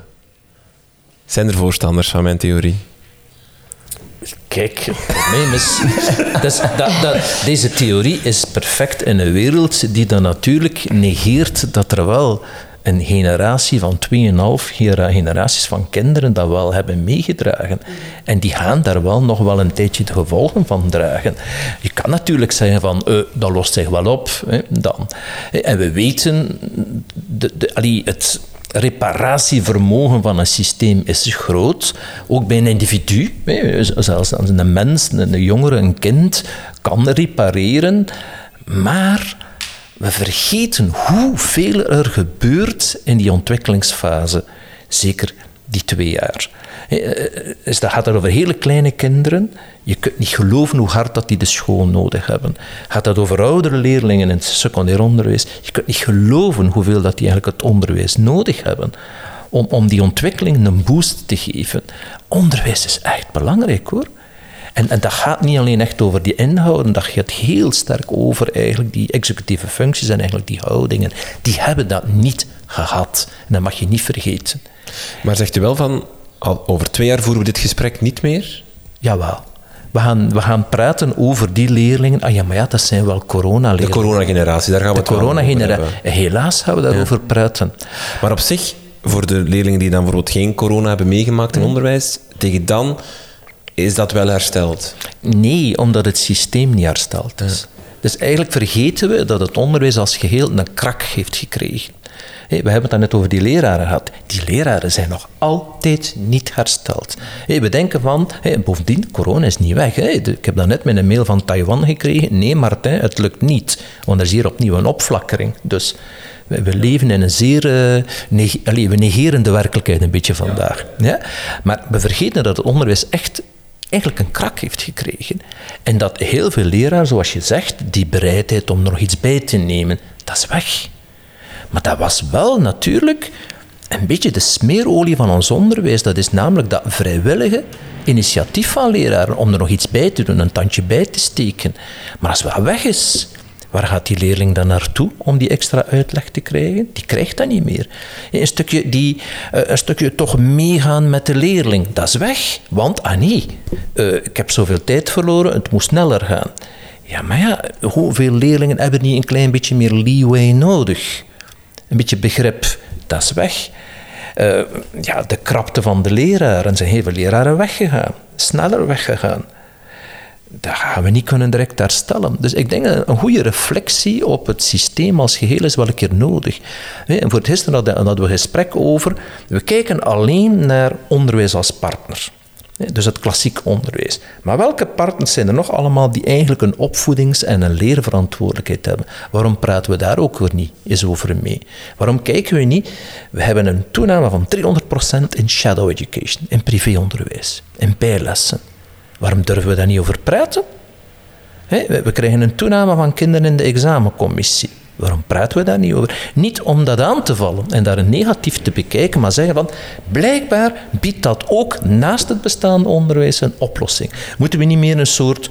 Zijn er voorstanders van mijn theorie? Kijk, het probleem is. dat, dat, deze theorie is perfect in een wereld die dan natuurlijk negeert dat er wel een generatie van 2,5 generaties van kinderen dat wel hebben meegedragen. En die gaan daar wel nog wel een tijdje de gevolgen van dragen. Je kan natuurlijk zeggen van, uh, dat lost zich wel op. Hè, dan. En we weten, de, de, het, reparatievermogen van een systeem is groot. Ook bij een individu, zelfs een mens, een jongere, een kind, kan repareren. Maar we vergeten hoeveel er gebeurt in die ontwikkelingsfase. Zeker die twee jaar. Dus dat gaat er over hele kleine kinderen. Je kunt niet geloven hoe hard dat die de school nodig hebben. Gaat dat over oudere leerlingen in het secundair onderwijs. Je kunt niet geloven hoeveel dat die eigenlijk het onderwijs nodig hebben. Om, om die ontwikkeling een boost te geven. Onderwijs is echt belangrijk hoor. En, en, dat gaat niet alleen echt over die inhouden, dat gaat heel sterk over eigenlijk die executieve functies en eigenlijk die houdingen. Die hebben dat niet gehad. En dat mag je niet vergeten. Maar zegt u wel van, over twee jaar voeren we dit gesprek niet meer? Jawel. We gaan, we gaan praten over die leerlingen. Ah ja, maar ja, dat zijn wel coronaleerlingen. De coronageneratie, daar gaan we de het corona-generatie. Helaas gaan we daarover praten. Maar op zich, voor de leerlingen die dan bijvoorbeeld geen corona hebben meegemaakt in mm. onderwijs, tegen dan is dat wel hersteld? Nee, omdat het systeem niet hersteld is. Dus eigenlijk vergeten we dat het onderwijs als geheel een krak heeft gekregen. We hebben het dan net over die leraren gehad. Die leraren zijn nog altijd niet hersteld. We denken van, bovendien, corona is niet weg. Ik heb net met een mail van Taiwan gekregen. Nee, Martijn, het lukt niet. Want er is hier opnieuw een opflakkering. Dus we leven in een zeer. Uh, we negeren de werkelijkheid een beetje vandaag. Ja? Maar we vergeten dat het onderwijs echt eigenlijk een krak heeft gekregen. En dat heel veel leraren, zoals je zegt, die bereidheid om er nog iets bij te nemen, dat is weg. Maar dat was wel natuurlijk een beetje de smeerolie van ons onderwijs. Dat is namelijk dat vrijwillige initiatief van leraren om er nog iets bij te doen, een tandje bij te steken. Maar als dat weg is, Waar gaat die leerling dan naartoe om die extra uitleg te krijgen? Die krijgt dat niet meer. Een stukje, die, eh, een stukje toch meegaan met de leerling, dat is weg. Want, ah nee, uh, ik heb zoveel tijd verloren, het moet sneller gaan. Ja, maar ja, hoeveel leerlingen hebben niet een klein beetje meer leeway nodig? Een beetje begrip, dat is weg. Uh, ja, de krapte van de leraren. zijn heel veel leraren weggegaan, sneller weggegaan dat gaan we niet kunnen direct herstellen. Dus ik denk een goede reflectie op het systeem als geheel is wel een keer nodig. En voor het gisteren hadden we een gesprek over, we kijken alleen naar onderwijs als partner. Dus het klassiek onderwijs. Maar welke partners zijn er nog allemaal die eigenlijk een opvoedings- en een leerverantwoordelijkheid hebben? Waarom praten we daar ook weer niet eens over mee? Waarom kijken we niet? We hebben een toename van 300% in shadow education, in privéonderwijs, in bijlessen. Waarom durven we daar niet over praten? we krijgen een toename van kinderen in de examencommissie. Waarom praten we daar niet over? Niet om dat aan te vallen en daar een negatief te bekijken, maar zeggen van blijkbaar biedt dat ook naast het bestaande onderwijs een oplossing. Moeten we niet meer een soort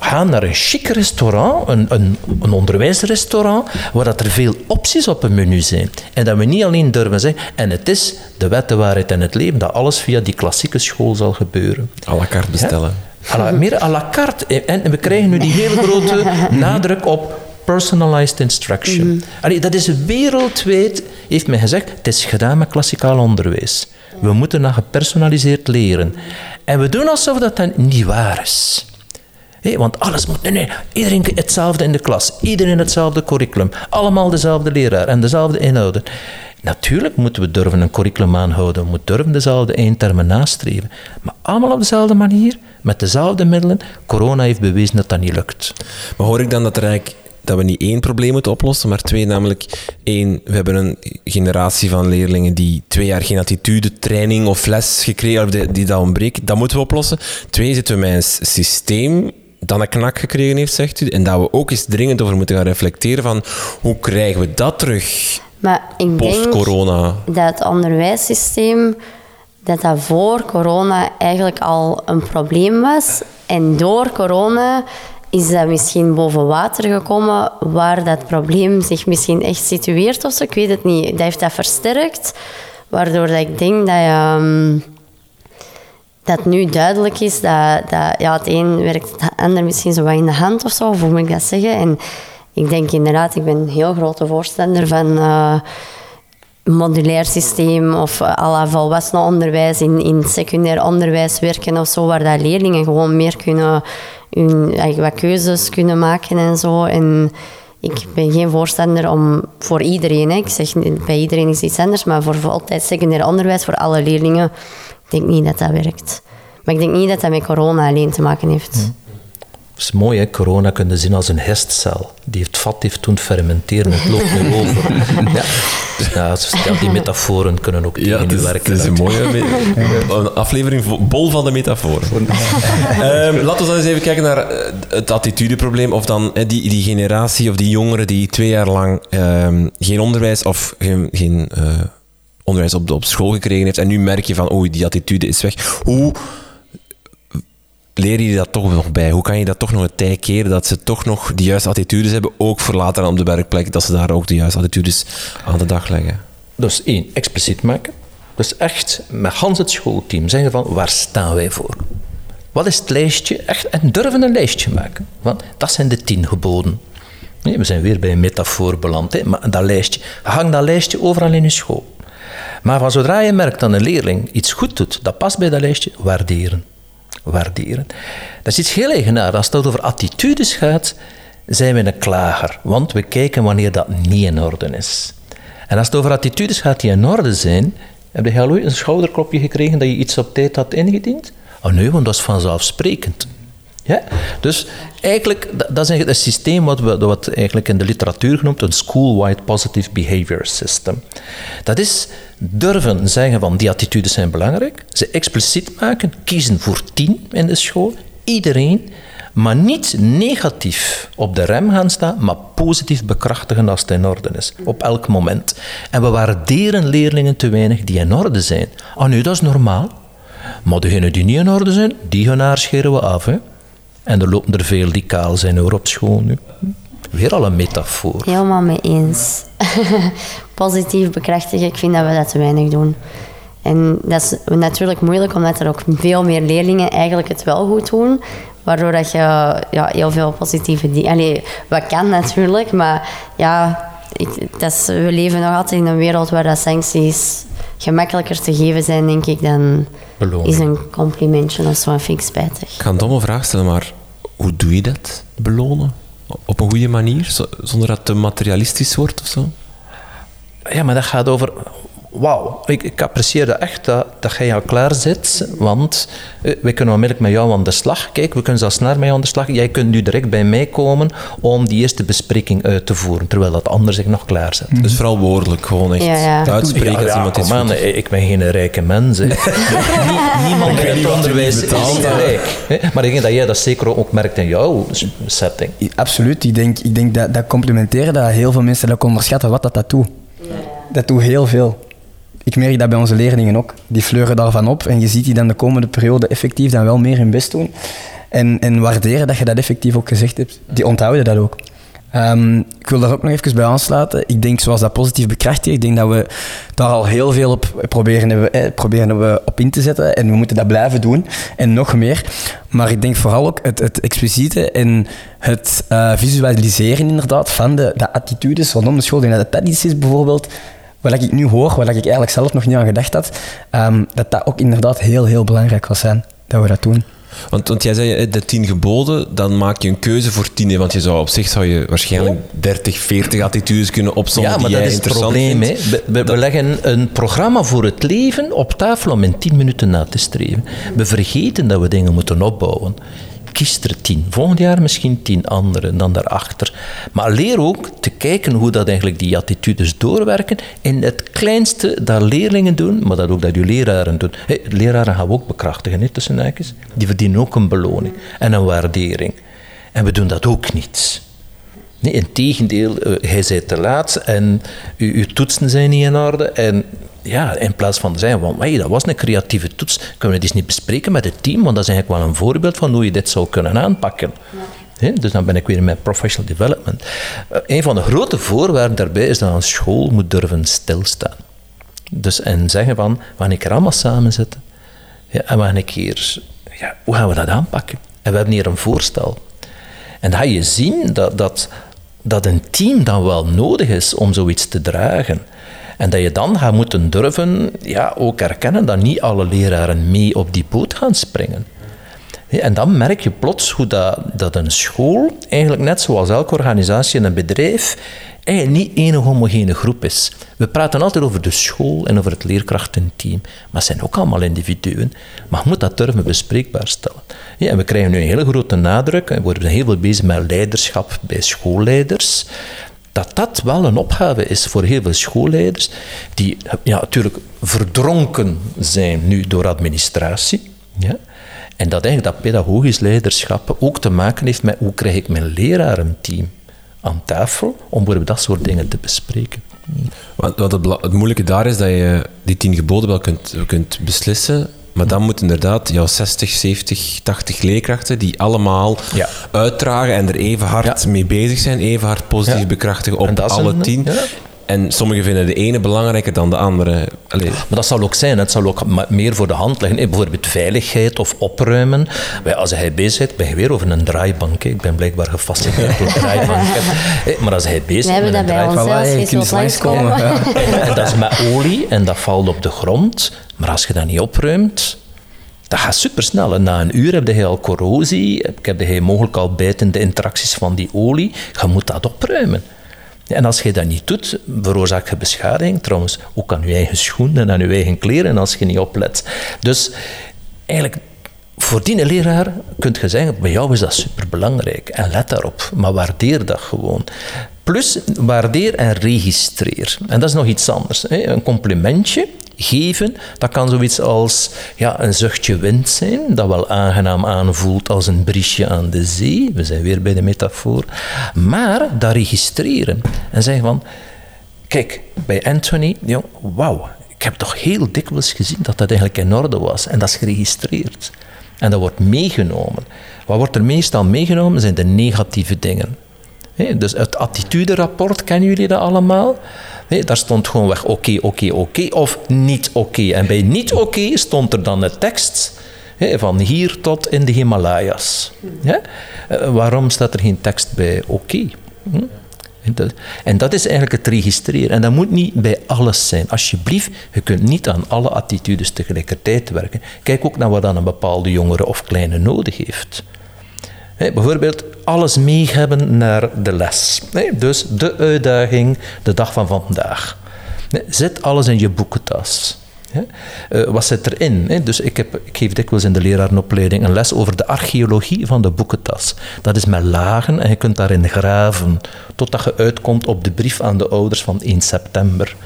gaan naar een chic restaurant, een, een, een, onderwijsrestaurant, waar dat er veel opties op een menu zijn. En dat we niet alleen durven zeggen, en het is de wet, de waarheid en het leven, dat alles via die klassieke school zal gebeuren. À la carte bestellen. Ja? meer à la carte. En we krijgen nu die hele grote *laughs* nadruk op personalized instruction. Mm dat is wereldwijd, heeft men gezegd, het is gedaan met klassikaal onderwijs. We moeten naar gepersonaliseerd leren. En we doen alsof dat dan niet waar is want alles moet. Nee, nee, iedereen hetzelfde in de klas. Iedereen hetzelfde curriculum. Allemaal dezelfde leraar en dezelfde inhouden. Natuurlijk moeten we durven een curriculum aanhouden. We moeten durven dezelfde eindtermen nastreven. Maar allemaal op dezelfde manier, met dezelfde middelen. Corona heeft bewezen dat dat niet lukt. Maar hoor ik dan dat er eigenlijk dat we niet één probleem moeten oplossen, maar twee, namelijk één, we hebben een generatie van leerlingen die twee jaar geen attitude, training of les gekregen hebben, die, die dat ontbreken. Dat moeten we oplossen. Twee, zitten we met een systeem dan een knak gekregen heeft, zegt u. En dat we ook eens dringend over moeten gaan reflecteren van hoe krijgen we dat terug maar ik post-corona. dat het onderwijssysteem, dat dat voor corona eigenlijk al een probleem was. En door corona is dat misschien boven water gekomen, waar dat probleem zich misschien echt situeert of zo. Ik weet het niet. Dat heeft dat versterkt, waardoor dat ik denk dat je... Um, dat nu duidelijk is dat, dat ja, het een werkt het ander misschien zo wat in de hand of zo, hoe moet ik dat zeggen? En ik denk inderdaad, ik ben een heel grote voorstander van uh, modulair systeem of uh, à la onderwijs in, in secundair onderwijs werken of zo, waar dat leerlingen gewoon meer kunnen hun wat keuzes kunnen maken en zo. En ik ben geen voorstander om voor iedereen, ik zeg bij iedereen is iets anders, maar voor altijd secundair onderwijs voor alle leerlingen ik denk niet dat dat werkt. Maar ik denk niet dat dat met corona alleen te maken heeft. Hm. Dat is mooi, hè? corona kunnen zien als een hestcel. Die heeft vat heeft toen fermenteren, het loopt nu over. *laughs* ja. ja, die metaforen kunnen ook tegen u werken. Het is een mooie *laughs* een aflevering bol van de metaforen. um, laten we dan eens even kijken naar eh, het attitudeprobleem. Of dan die, die generatie of die jongeren die twee jaar lang um, geen onderwijs of geen... geen uh, onderwijs op, op school gekregen heeft. En nu merk je van, oei, die attitude is weg. Hoe leer je dat toch nog bij? Hoe kan je dat toch nog een tijd keren dat ze toch nog de juiste attitudes hebben, ook voor later op de werkplek, dat ze daar ook de juiste attitudes aan de dag leggen? Dus één, expliciet maken. Dus echt met Hans het schoolteam zeggen van, waar staan wij voor? Wat is het lijstje? Echt, en durven een lijstje maken. Want dat zijn de tien geboden. Nee, we zijn weer bij een metafoor beland. Hè? Maar dat lijstje, hang dat lijstje overal in je school. Maar van zodra je merkt dat een leerling iets goed doet, dat past bij dat lijstje, waarderen. Waarderen. Dat is iets heel eigenaars. Als het over attitudes gaat, zijn we een klager. Want we kijken wanneer dat niet in orde is. En als het over attitudes gaat die in orde zijn, heb je al ooit een schouderklopje gekregen dat je iets op tijd had ingediend? Oh nee, want dat is vanzelfsprekend. Ja? Dus eigenlijk, dat is het systeem wat we wat eigenlijk in de literatuur genoemd een school-wide positive behavior system. Dat is durven zeggen van die attitudes zijn belangrijk, ze expliciet maken, kiezen voor tien in de school, iedereen, maar niet negatief op de rem gaan staan, maar positief bekrachtigen als het in orde is, op elk moment. En we waarderen leerlingen te weinig die in orde zijn. Ah nu, dat is normaal. Maar degenen die niet in orde zijn, die gaan scheren we af. Hè. En er lopen er veel die kaal zijn hoor, op school nu. Weer al een metafoor. Helemaal mee eens. *laughs* Positief bekrachtigen, ik vind dat we dat te weinig doen. En dat is natuurlijk moeilijk, omdat er ook veel meer leerlingen eigenlijk het wel goed doen. Waardoor dat je ja, heel veel positieve dingen... Allee, wat kan natuurlijk, maar ja... Ik, dat is, we leven nog altijd in een wereld waar dat sancties gemakkelijker te geven zijn, denk ik, dan is een complimentje of zo. vind ik spijtig. Ik ga een domme vraag stellen, maar hoe doe je dat? Belonen? Op een goede manier, zonder dat het te materialistisch wordt of zo? Ja, maar dat gaat over wauw, ik, ik apprecieer dat echt dat, dat jij al klaar zit, want uh, wij kunnen onmiddellijk met jou aan de slag. Kijk, we kunnen zelfs naar mij aan de slag. Jij kunt nu direct bij mij komen om die eerste bespreking uit te voeren, terwijl dat ander zich nog klaar zet. Dus vooral woordelijk, gewoon echt ja, uitspreken als iemand iets man, Ik ben geen rijke mens. *laughs* niemand in het onderwijs is rijk. Maar ik denk dat jij dat zeker ook merkt in jouw setting. Absoluut. Ik denk, ik denk dat, dat complementeren, dat heel veel mensen dat onderschatten wat dat, dat doet. Dat doet heel veel ik merk dat bij onze leerlingen ook. Die fleuren daarvan op en je ziet die dan de komende periode effectief dan wel meer hun best doen. En, en waarderen dat je dat effectief ook gezegd hebt. Die onthouden dat ook. Um, ik wil daar ook nog even bij aansluiten. Ik denk, zoals dat positief bekrachtigen, ik denk dat we daar al heel veel op proberen, we, eh, proberen we op in te zetten. En we moeten dat blijven doen. En nog meer. Maar ik denk vooral ook het, het expliciete en het uh, visualiseren inderdaad van de, de attitudes rondom de school. Denk dat dat iets is bijvoorbeeld wat ik nu hoor, wat ik eigenlijk zelf nog niet aan gedacht had, um, dat dat ook inderdaad heel, heel belangrijk was zijn, dat we dat doen. Want, want jij zei de tien geboden, dan maak je een keuze voor tien. Want je zou op zich zou je waarschijnlijk 30, 40 attitudes kunnen opzommen ja, maar dat is het probleem. Hè. We, we, leggen een programma voor het leven op tafel om in tien minuten na te streven. We vergeten dat we dingen moeten opbouwen er tien. Volgend jaar misschien tien andere dan daarachter. Maar leer ook te kijken hoe dat eigenlijk die attitudes doorwerken. En het kleinste dat leerlingen doen, maar dat ook dat je leraren doen. Hey, leraren gaan we ook bekrachtigen, hè, tussen. Die verdienen ook een beloning en een waardering. En we doen dat ook niet. Nee, in tegendeel, uh, hij zei te laat en uw, uw toetsen zijn niet in orde. En ja, in plaats van te zeggen, van, hey, dat was een creatieve toets, kunnen we dit niet bespreken met het team, want dat is eigenlijk wel een voorbeeld van hoe je dit zou kunnen aanpakken. Ja. dus dan ben ik weer met professional development. Uh, een van de grote voorwaarden daarbij is dat een school moet durven stilstaan. Dus en zeggen van, wanneer ik er allemaal samen zitten, ja, en wanneer ik hier, ja, hoe gaan we dat aanpakken? En we hebben hier een voorstel. En dan ga je zien dat, dat, dat een team dan wel nodig is om zoiets te dragen. En dat je dan gaat moeten durven ja, ook erkennen dat niet alle leraren mee op die boot gaan springen. En dan merk je plots hoe dat, dat een school, eigenlijk net zoals elke organisatie en een bedrijf, eigenlijk niet één homogene groep is. We praten altijd over de school en over het leerkrachtenteam, maar het zijn ook allemaal individuen. Maar je moet dat durven bespreekbaar stellen. Ja, en we krijgen nu een hele grote nadruk, we worden heel veel bezig met leiderschap bij schoolleiders dat dat wel een opgave is voor heel veel schoolleiders, die ja, natuurlijk verdronken zijn nu door administratie. En dat eigenlijk dat pedagogisch leiderschap ook te maken heeft met hoe krijg ik mijn lerarenteam aan tafel om dat soort dingen te bespreken. Wat het, het, moeilijke daar is dat je die tien geboden wel kunt, kunt beslissen maar dan moeten inderdaad jouw 60, 70, 80 leerkrachten die allemaal ja. uitdragen en er even hard mee bezig zijn, even hard positief bekrachtigen op alle tien. En sommigen vinden de ene belangrijker dan de andere. Allee. Maar dat zal ook zijn, het zal ook meer voor de hand liggen. Bijvoorbeeld veiligheid of opruimen. Als hij bezig is, ben je weer over een draaibank. Ik ben blijkbaar gefascineerd door draaibanken. *laughs* Maar als hij bezig is met een draaibank... *laughs* En dat is met olie en dat valt op de grond. Maar als je dat niet opruimt, dat gaat supersnel. Na een uur heb je al corrosie, heb je mogelijk al bijtende interacties van die olie. Je moet dat opruimen. En als je dat niet doet, veroorzaak je beschadiging. Trouwens, ook aan je eigen schoenen en je eigen kleren als je niet oplet. Dus eigenlijk, voor die leraar kun je zeggen, bij jou is dat superbelangrijk. En let daarop, maar waardeer dat gewoon. Plus, waardeer en registreer. En dat is nog iets anders. Hè? Een complimentje geven, dat kan zoiets als ja, een zuchtje wind zijn, dat wel aangenaam aanvoelt als een briesje aan de zee. We zijn weer bij de metafoor. Maar dat registreren en zeggen van, kijk, bij Anthony, wauw, ik heb toch heel dikwijls gezien dat dat eigenlijk in orde was. En dat is geregistreerd. En dat wordt meegenomen. Wat wordt er meestal meegenomen zijn de negatieve dingen. Dus het attituderapport, kennen jullie dat allemaal? daar stond gewoon weg oké, oké, oké of niet oké. En bij niet oké stond er dan de tekst van hier tot in de Himalaya's. Eh, waarom staat er geen tekst bij oké? Hm? En dat is eigenlijk het registreren. En dat moet niet bij alles zijn. Alsjeblieft, je kunt niet aan alle attitudes tegelijkertijd werken. Kijk ook naar wat dan een bepaalde jongere of kleine nodig heeft. Bijvoorbeeld alles mee hebben naar de les. dus de uitdaging, de dag van vandaag. Zet alles in je boekentas. Uh, wat zit erin? Dus ik, heb, ik geef dikwijls in de lerarenopleiding een les over de archeologie van de boekentas. Dat is met lagen en je kunt daarin graven totdat je uitkomt op de brief aan de ouders van 1 september.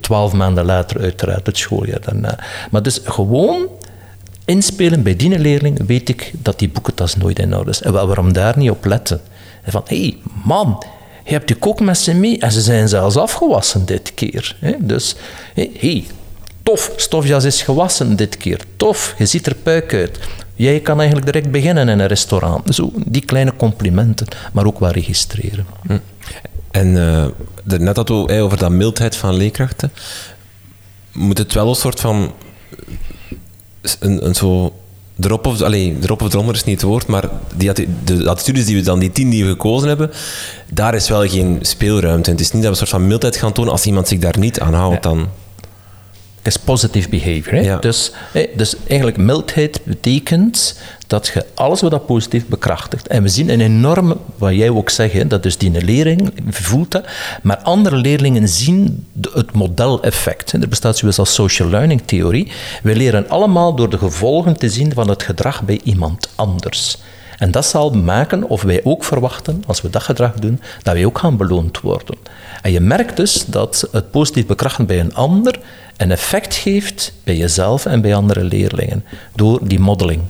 Twaalf maanden later uiteraard het schooljaar daarna. Maar dus gewoon inspelen bij die leerling weet ik dat die boekentas nooit in orde is. En waarom daar niet op letten? En van, hé hey, man, je hebt je kookmessen mee en ze zijn zelfs afgewassen dit keer. Dus, hé, hey, Tof, stofjas is gewassen dit keer. Tof, je ziet er puik uit. Jij kan eigenlijk direct beginnen in een restaurant. Zo, die kleine complimenten, maar ook wel registreren. Hm. En uh, net had we over dat mildheid van leerkrachten. Moet het wel een soort van... Een, een zo erop of, allee, erop of eronder is niet het woord, maar die, de attitudes die we dan, die tien die we gekozen hebben, daar is wel geen speelruimte. het is niet dat we een soort van mildheid gaan tonen als iemand zich daar niet aan houdt. Dan is positive behavior. Dus, dus eigenlijk mildheid betekent dat je alles wat dat positief bekrachtigt. En we zien een enorme, wat jij ook zegt, dat dus die leerling voelt dat, maar andere leerlingen zien het modeleffect. Er bestaat zoiets als social learning theorie. We leren allemaal door de gevolgen te zien van het gedrag bij iemand anders. En dat zal maken of wij ook verwachten, als we dat gedrag doen, dat wij ook gaan beloond worden. En je merkt dus dat het positief bekrachten bij een ander een effect geeft bij jezelf en bij andere leerlingen door die modeling.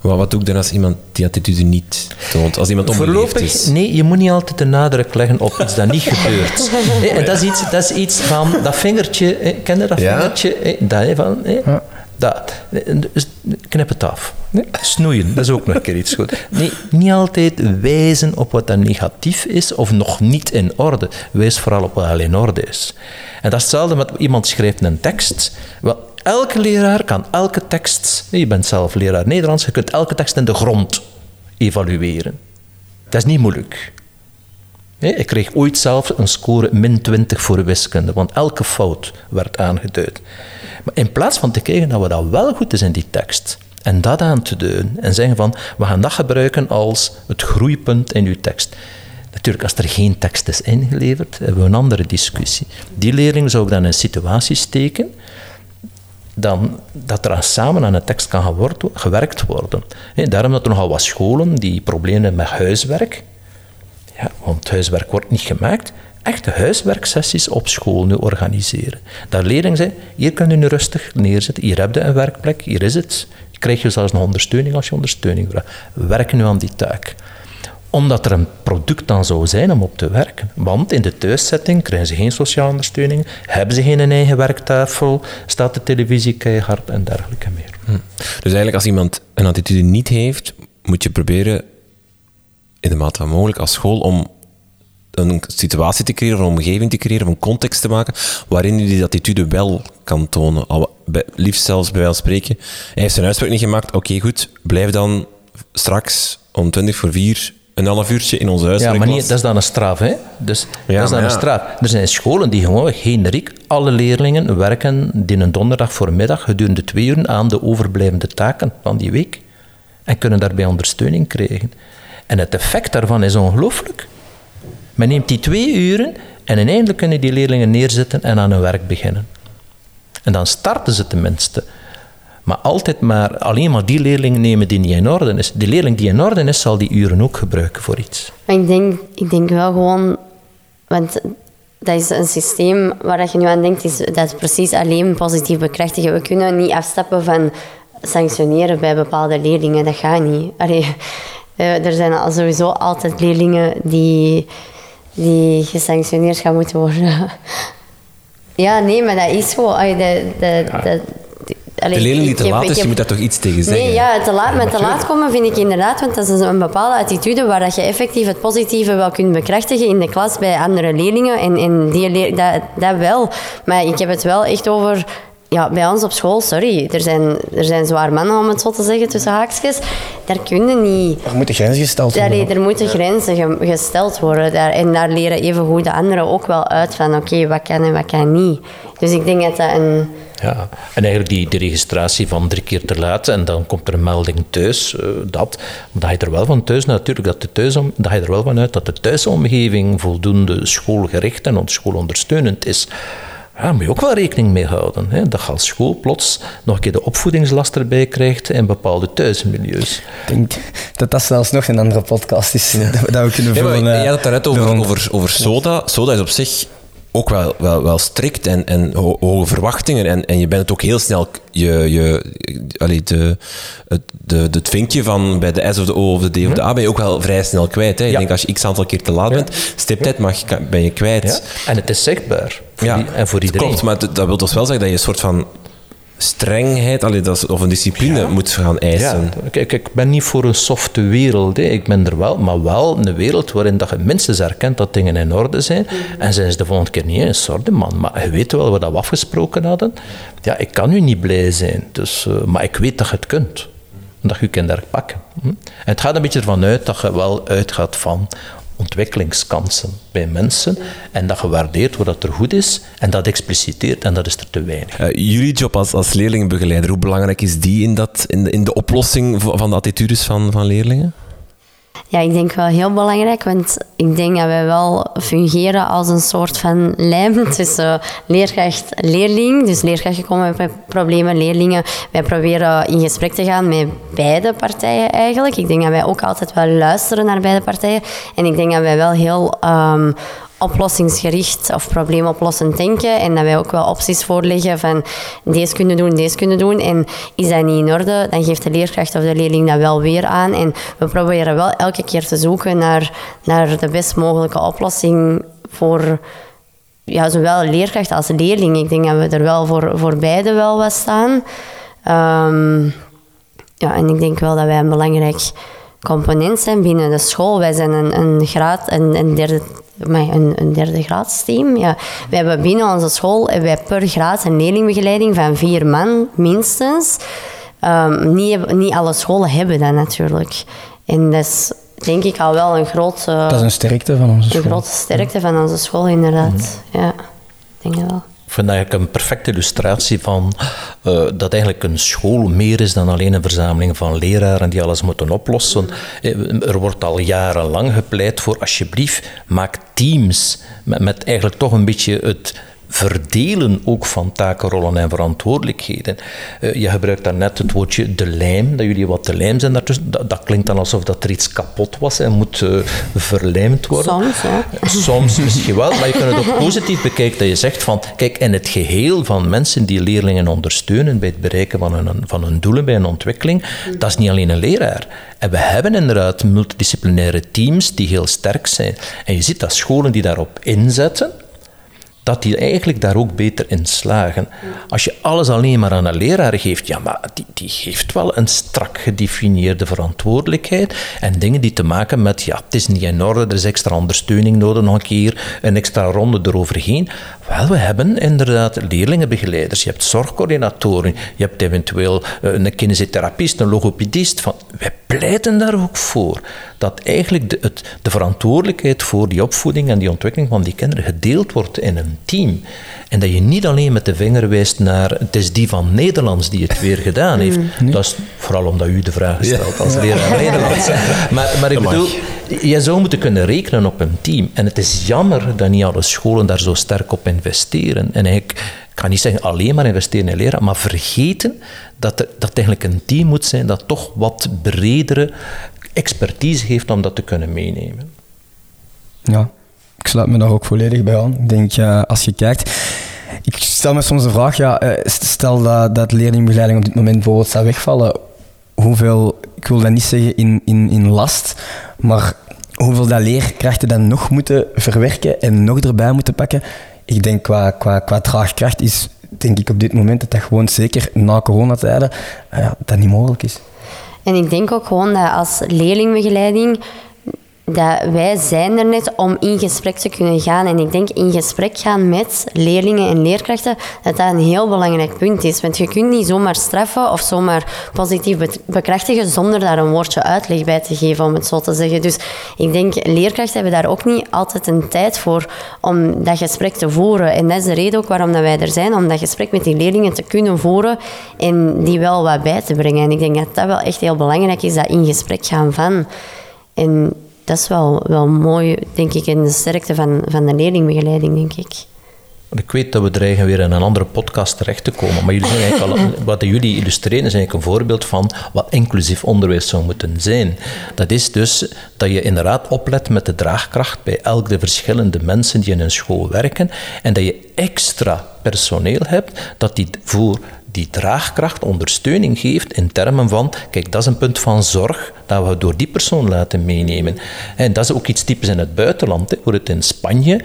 Maar wat doe ik dan als iemand die attitude niet toont? Als iemand onbeleefd is? Nee, je moet niet altijd de nadruk leggen op iets dat niet gebeurt. en dat, is iets, dat is iets van dat vingertje, ken je dat vingertje? Dat, van, dat. Dus knip het af. Snoeien, dat is ook nog een keer iets goed. Nee, niet altijd wijzen op wat dan negatief is of nog niet in orde. Wijs vooral op wat al in orde is. En dat is hetzelfde met iemand schrijft een tekst. Wel, elke leraar kan elke tekst, je bent zelf leraar Nederlands, je kunt elke tekst in de grond evalueren. Dat is niet moeilijk. Ik kreeg ooit zelf een score min 20 voor wiskunde, want elke fout werd aangeduid. Maar in plaats van te kijken naar wat wel goed is in die tekst, en dat aan te duiden, en zeggen van, we gaan dat gebruiken als het groeipunt in uw tekst. Natuurlijk, als er geen tekst is ingeleverd, hebben we een andere discussie. Die leerling zou ik dan in een situatie steken dan, dat er samen aan een tekst kan gewerkt worden. daarom dat er nogal wat scholen die problemen met huiswerk, want huiswerk wordt niet gemaakt, echte huiswerksessies op school nu organiseren. Dat leerlingen zeggen, hier kun je rustig neerzetten, hier heb je een werkplek, hier is het. Je krijgt zelfs nog ondersteuning als je ondersteuning vraagt. Werk nu aan die taak omdat er een product dan zou zijn om op te werken. Want in de thuiszetting krijgen ze geen sociale ondersteuning, hebben ze geen eigen werktafel, staat de televisie keihard en dergelijke meer. Hm. Dus eigenlijk als iemand een attitude niet heeft, moet je proberen in de mate van mogelijk als school om een situatie te creëren, een omgeving te creëren, een context te maken waarin je die attitude wel kan tonen. Al, liefst zelfs bij wijze van spreken. Hij heeft zijn uitspraak niet gemaakt, oké goed, blijf dan straks om 20 voor 4 een half uurtje in ons huis. Ja, maar niet, dat is dan een straf, hè? Dus dat is dan een straf. Er zijn scholen die gewoon generiek alle leerlingen werken die een donderdag voormiddag gedurende twee uur aan de overblijvende taken van die week. En kunnen daarbij ondersteuning krijgen. En het effect daarvan is ongelooflijk. Men neemt die twee uren en uiteindelijk kunnen die leerlingen neerzetten en aan hun werk beginnen. En dan starten ze tenminste. Maar altijd maar alleen maar die leerling nemen die niet in orde is. Die leerling die in orde is, zal die uren ook gebruiken voor iets. Ik denk, ik denk wel gewoon... Want dat is een systeem waar je nu aan denkt, is, dat is precies alleen positief bekrachtigen. We kunnen niet afstappen van sanctioneren bij bepaalde leerlingen. Dat gaat niet. Allee, eh, er zijn sowieso altijd leerlingen die, die gesanctioneerd gaan moeten worden. *laughs* Ja, nee, maar dat is zo. De, de, de leerling die te laat is, je moet daar toch iets tegen zeggen? Nee, ja, te laat, met te laat komen vind ik inderdaad, want dat is een bepaalde attitude waar dat je effectief het positieve wel kunt bekrachtigen in de klas bij andere leerlingen. En, en die leer, dat, dat wel. Maar ik heb het wel echt over ja, bij ons op school, sorry, er zijn, er zijn zwaar mannen, om het zo te zeggen, tussen haakjes. Daar kunnen niet... Er moeten grenzen gesteld worden. Daar, er moeten grenzen gesteld worden. Daar, en daar leren evengoed de anderen ook wel uit van, oké, wat kan en wat kan niet. Dus ik denk dat dat een... Ja, en eigenlijk die, die registratie van drie keer te laat en dan komt er een melding thuis, uh, dat. Dat je er wel van thuis natuurlijk, dat, de thuis, dat je er wel van uit dat de thuisomgeving voldoende schoolgericht en schoolondersteunend is. Ja, daar moet je ook wel rekening mee houden. Hè? Dat je als school plots nog een keer de opvoedingslast erbij krijgt in bepaalde thuismilieus. Ik denk dat dat zelfs nog een andere podcast is. *laughs* Dat we kunnen vullen. Ja, je had het daarnet over, over, over soda. Soda is op zich ook wel, wel, wel strikt en, en hoge verwachtingen. En, en je bent het ook heel snel, je, je, allee, de, het, de, het vinkje van bij de S of de O of de D of de A ben je ook wel vrij snel kwijt. Hè. Ik denk als je x aantal keer te laat bent, stiptijd mag, ben je kwijt. En het is zichtbaar. Voor ja, die, en voor iedereen. Klopt, maar dat wil dus wel zeggen dat je een soort van strengheid allee, dat, of een discipline moet gaan eisen. Ja. Kijk, ik ben niet voor een softe wereld. Hè. Ik ben er wel, maar wel een wereld waarin dat je minstens erkent dat dingen in orde zijn. En zijn ze de volgende keer niet eens, sorry man, maar je weet wel wat we afgesproken hadden. Ja, ik kan nu niet blij zijn, dus, uh, maar ik weet dat je het kunt. Dat je je kunt daar pakken. Hm? En het gaat een beetje ervan uit dat je wel uitgaat van ontwikkelingskansen bij mensen en dat gewaardeerd wordt dat er goed is en dat expliciteert en dat is er te weinig. Uh, jullie job als, als leerlingenbegeleider, hoe belangrijk is die in, dat, in, de, in de oplossing van de attitudes van, van leerlingen? Ja, ik denk wel heel belangrijk, want ik denk dat wij wel fungeren als een soort van lijm *laughs* tussen leerkracht en leerling. Dus leerkrachten komen met problemen, leerlingen. Wij proberen in gesprek te gaan met beide partijen eigenlijk. Ik denk dat wij ook altijd wel luisteren naar beide partijen. En ik denk dat wij wel heel um, oplossingsgericht of probleemoplossend denken. En dat wij ook wel opties voorleggen van deze kunnen doen, deze kunnen doen. En is dat niet in orde, dan geeft de leerkracht of de leerling dat wel weer aan. En we proberen wel elke keer te zoeken naar, naar de best mogelijke oplossing voor ja, zowel leerkracht als leerling. Ik denk dat we er wel voor, voor beide wel wat staan. Um, ja, en ik denk wel dat wij een belangrijk component zijn binnen de school. Wij zijn een, een graad, een, een derde een, een derde graadsteam. Ja. We hebben binnen onze school wij per graad een leerlingbegeleiding van vier man, minstens. Um, niet, niet alle scholen hebben dat natuurlijk. En dat is denk ik al wel een grote... Dat is een sterkte van onze school. Een grote sterkte van onze school, inderdaad. Ja, ik denk wel. Ik vind eigenlijk een perfecte illustratie van uh, dat eigenlijk een school meer is dan alleen een verzameling van leraren die alles moeten oplossen. Eh, er wordt al jarenlang gepleit voor alsjeblieft, maak teams met eigenlijk toch een beetje het verdelen ook van takenrollen en verantwoordelijkheden. Uh, je gebruikt daarnet het woordje de lijm, dat jullie wat de lijm zijn daartussen. Dat, dat klinkt dan alsof dat er iets kapot was en moet uh, verlijmd worden. Soms. Soms misschien *laughs* wel, maar je kunt het ook positief bekijken dat je zegt van, kijk, in het geheel van mensen die leerlingen ondersteunen bij het bereiken van hun, van hun doelen bij een ontwikkeling, dat is niet alleen een leraar. En we hebben inderdaad multidisciplinaire teams die heel sterk zijn. En je ziet dat scholen die daarop inzetten, dat die eigenlijk daar ook beter in slagen. Als je alles alleen maar aan een leraar geeft, ja, maar die, die heeft wel een strak gedefinieerde verantwoordelijkheid en dingen die te maken met, ja, het is niet in orde, er is extra ondersteuning nodig, nog een keer een extra ronde eroverheen. Wel, we hebben inderdaad leerlingenbegeleiders, je hebt zorgcoördinatoren, je hebt eventueel eh, een kinesiotherapist, een logopedist. Van, pleiten daar ook voor dat eigenlijk de, het, de verantwoordelijkheid voor die opvoeding en die ontwikkeling van die kinderen gedeeld wordt in een team. En dat je niet alleen met de vinger wijst naar het is die van Nederlands die het weer gedaan heeft. Mm. Dat is vooral omdat u de vraag stelt als leraar *laughs* Nederlands. Maar, maar ik bedoel, je zou moeten kunnen rekenen op een team. En het is jammer dat niet alle scholen daar zo sterk op investeren. En eigenlijk, ik ga niet zeggen alleen maar investeren in leren, maar vergeten dat, er, dat eigenlijk een team moet zijn dat toch wat bredere expertise heeft om dat te kunnen meenemen. Ja, ik sluit me daar ook volledig bij aan. Ik denk, uh, als je kijkt... Ik stel me soms de vraag, ja, eh, stel dat, dat leerlingbegeleiding op dit moment bijvoorbeeld zou wegvallen, hoeveel, ik wil dat niet zeggen in, in, in last, maar hoeveel dat leerkrachten dan nog moeten verwerken en nog erbij moeten pakken. Ik denk qua, qua, qua draagkracht is denk ik op dit moment dat dat gewoon zeker na coronatijden uh, dat niet mogelijk is. En ik denk ook gewoon dat als leerlingbegeleiding dat wij zijn er net om in gesprek te kunnen gaan. En ik denk in gesprek gaan met leerlingen en leerkrachten, dat dat een heel belangrijk punt is. Want je kunt niet zomaar straffen of zomaar positief bekrachtigen zonder daar een woordje uitleg bij te geven, om het zo te zeggen. Dus ik denk, leerkrachten hebben daar ook niet altijd een tijd voor om dat gesprek te voeren. En dat is de reden ook waarom dat wij er zijn, om dat gesprek met die leerlingen te kunnen voeren en die wel wat bij te brengen. En ik denk dat dat wel echt heel belangrijk is, dat in gesprek gaan van. Dat is wel, wel mooi, denk ik, in de sterkte van, van de leerlingbegeleiding, denk ik. Ik weet dat we dreigen weer in een andere podcast terecht te komen, maar jullie zijn eigenlijk al, *laughs* wat jullie illustreren is eigenlijk een voorbeeld van wat inclusief onderwijs zou moeten zijn. Dat is dus dat je inderdaad oplet met de draagkracht bij elk de verschillende mensen die in een school werken en dat je extra personeel hebt dat die voor die draagkracht ondersteuning geeft in termen van, kijk, dat is een punt van zorg dat we door die persoon laten meenemen. En dat is ook iets typisch in het buitenland. Hè. Voor het in Spanje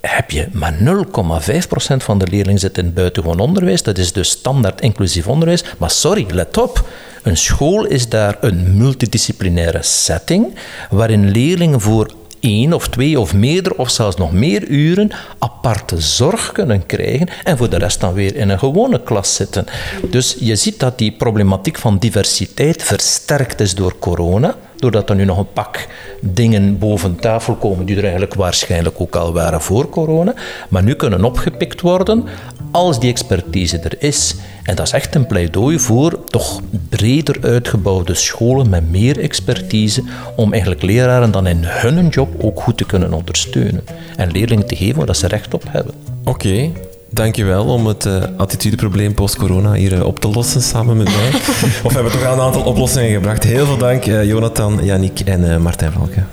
heb je maar 0,5% van de leerlingen zit in buitengewoon onderwijs. Dat is dus standaard inclusief onderwijs. Maar sorry, let op. Een school is daar een multidisciplinaire setting waarin leerlingen voor één of twee of meerdere of zelfs nog meer uren aparte zorg kunnen krijgen en voor de rest dan weer in een gewone klas zitten. Dus je ziet dat die problematiek van diversiteit versterkt is door corona doordat er nu nog een pak dingen boven tafel komen die er eigenlijk waarschijnlijk ook al waren voor corona, maar nu kunnen opgepikt worden als die expertise er is. En dat is echt een pleidooi voor toch breder uitgebouwde scholen met meer expertise, om eigenlijk leraren dan in hun job ook goed te kunnen ondersteunen. En leerlingen te geven waar ze recht op hebben. Oké, Dankjewel om het uh, attitudeprobleem post-corona hier uh, op te lossen samen met mij. *laughs* of we hebben toch al een aantal oplossingen gebracht. Heel veel dank, uh, Jonathan, Yannick en Martijn Valken.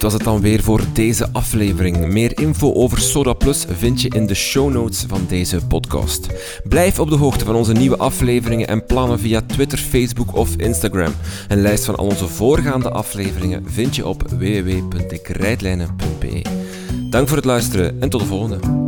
Dit was het dan weer voor deze aflevering. Meer info over Soda Plus vind je in de show notes van deze podcast. Blijf op de hoogte van onze nieuwe afleveringen en plannen via Twitter, Facebook of Instagram. Een lijst van al onze voorgaande afleveringen vind je op www.dekrijtlijnen.be. Dank voor het luisteren en tot de volgende.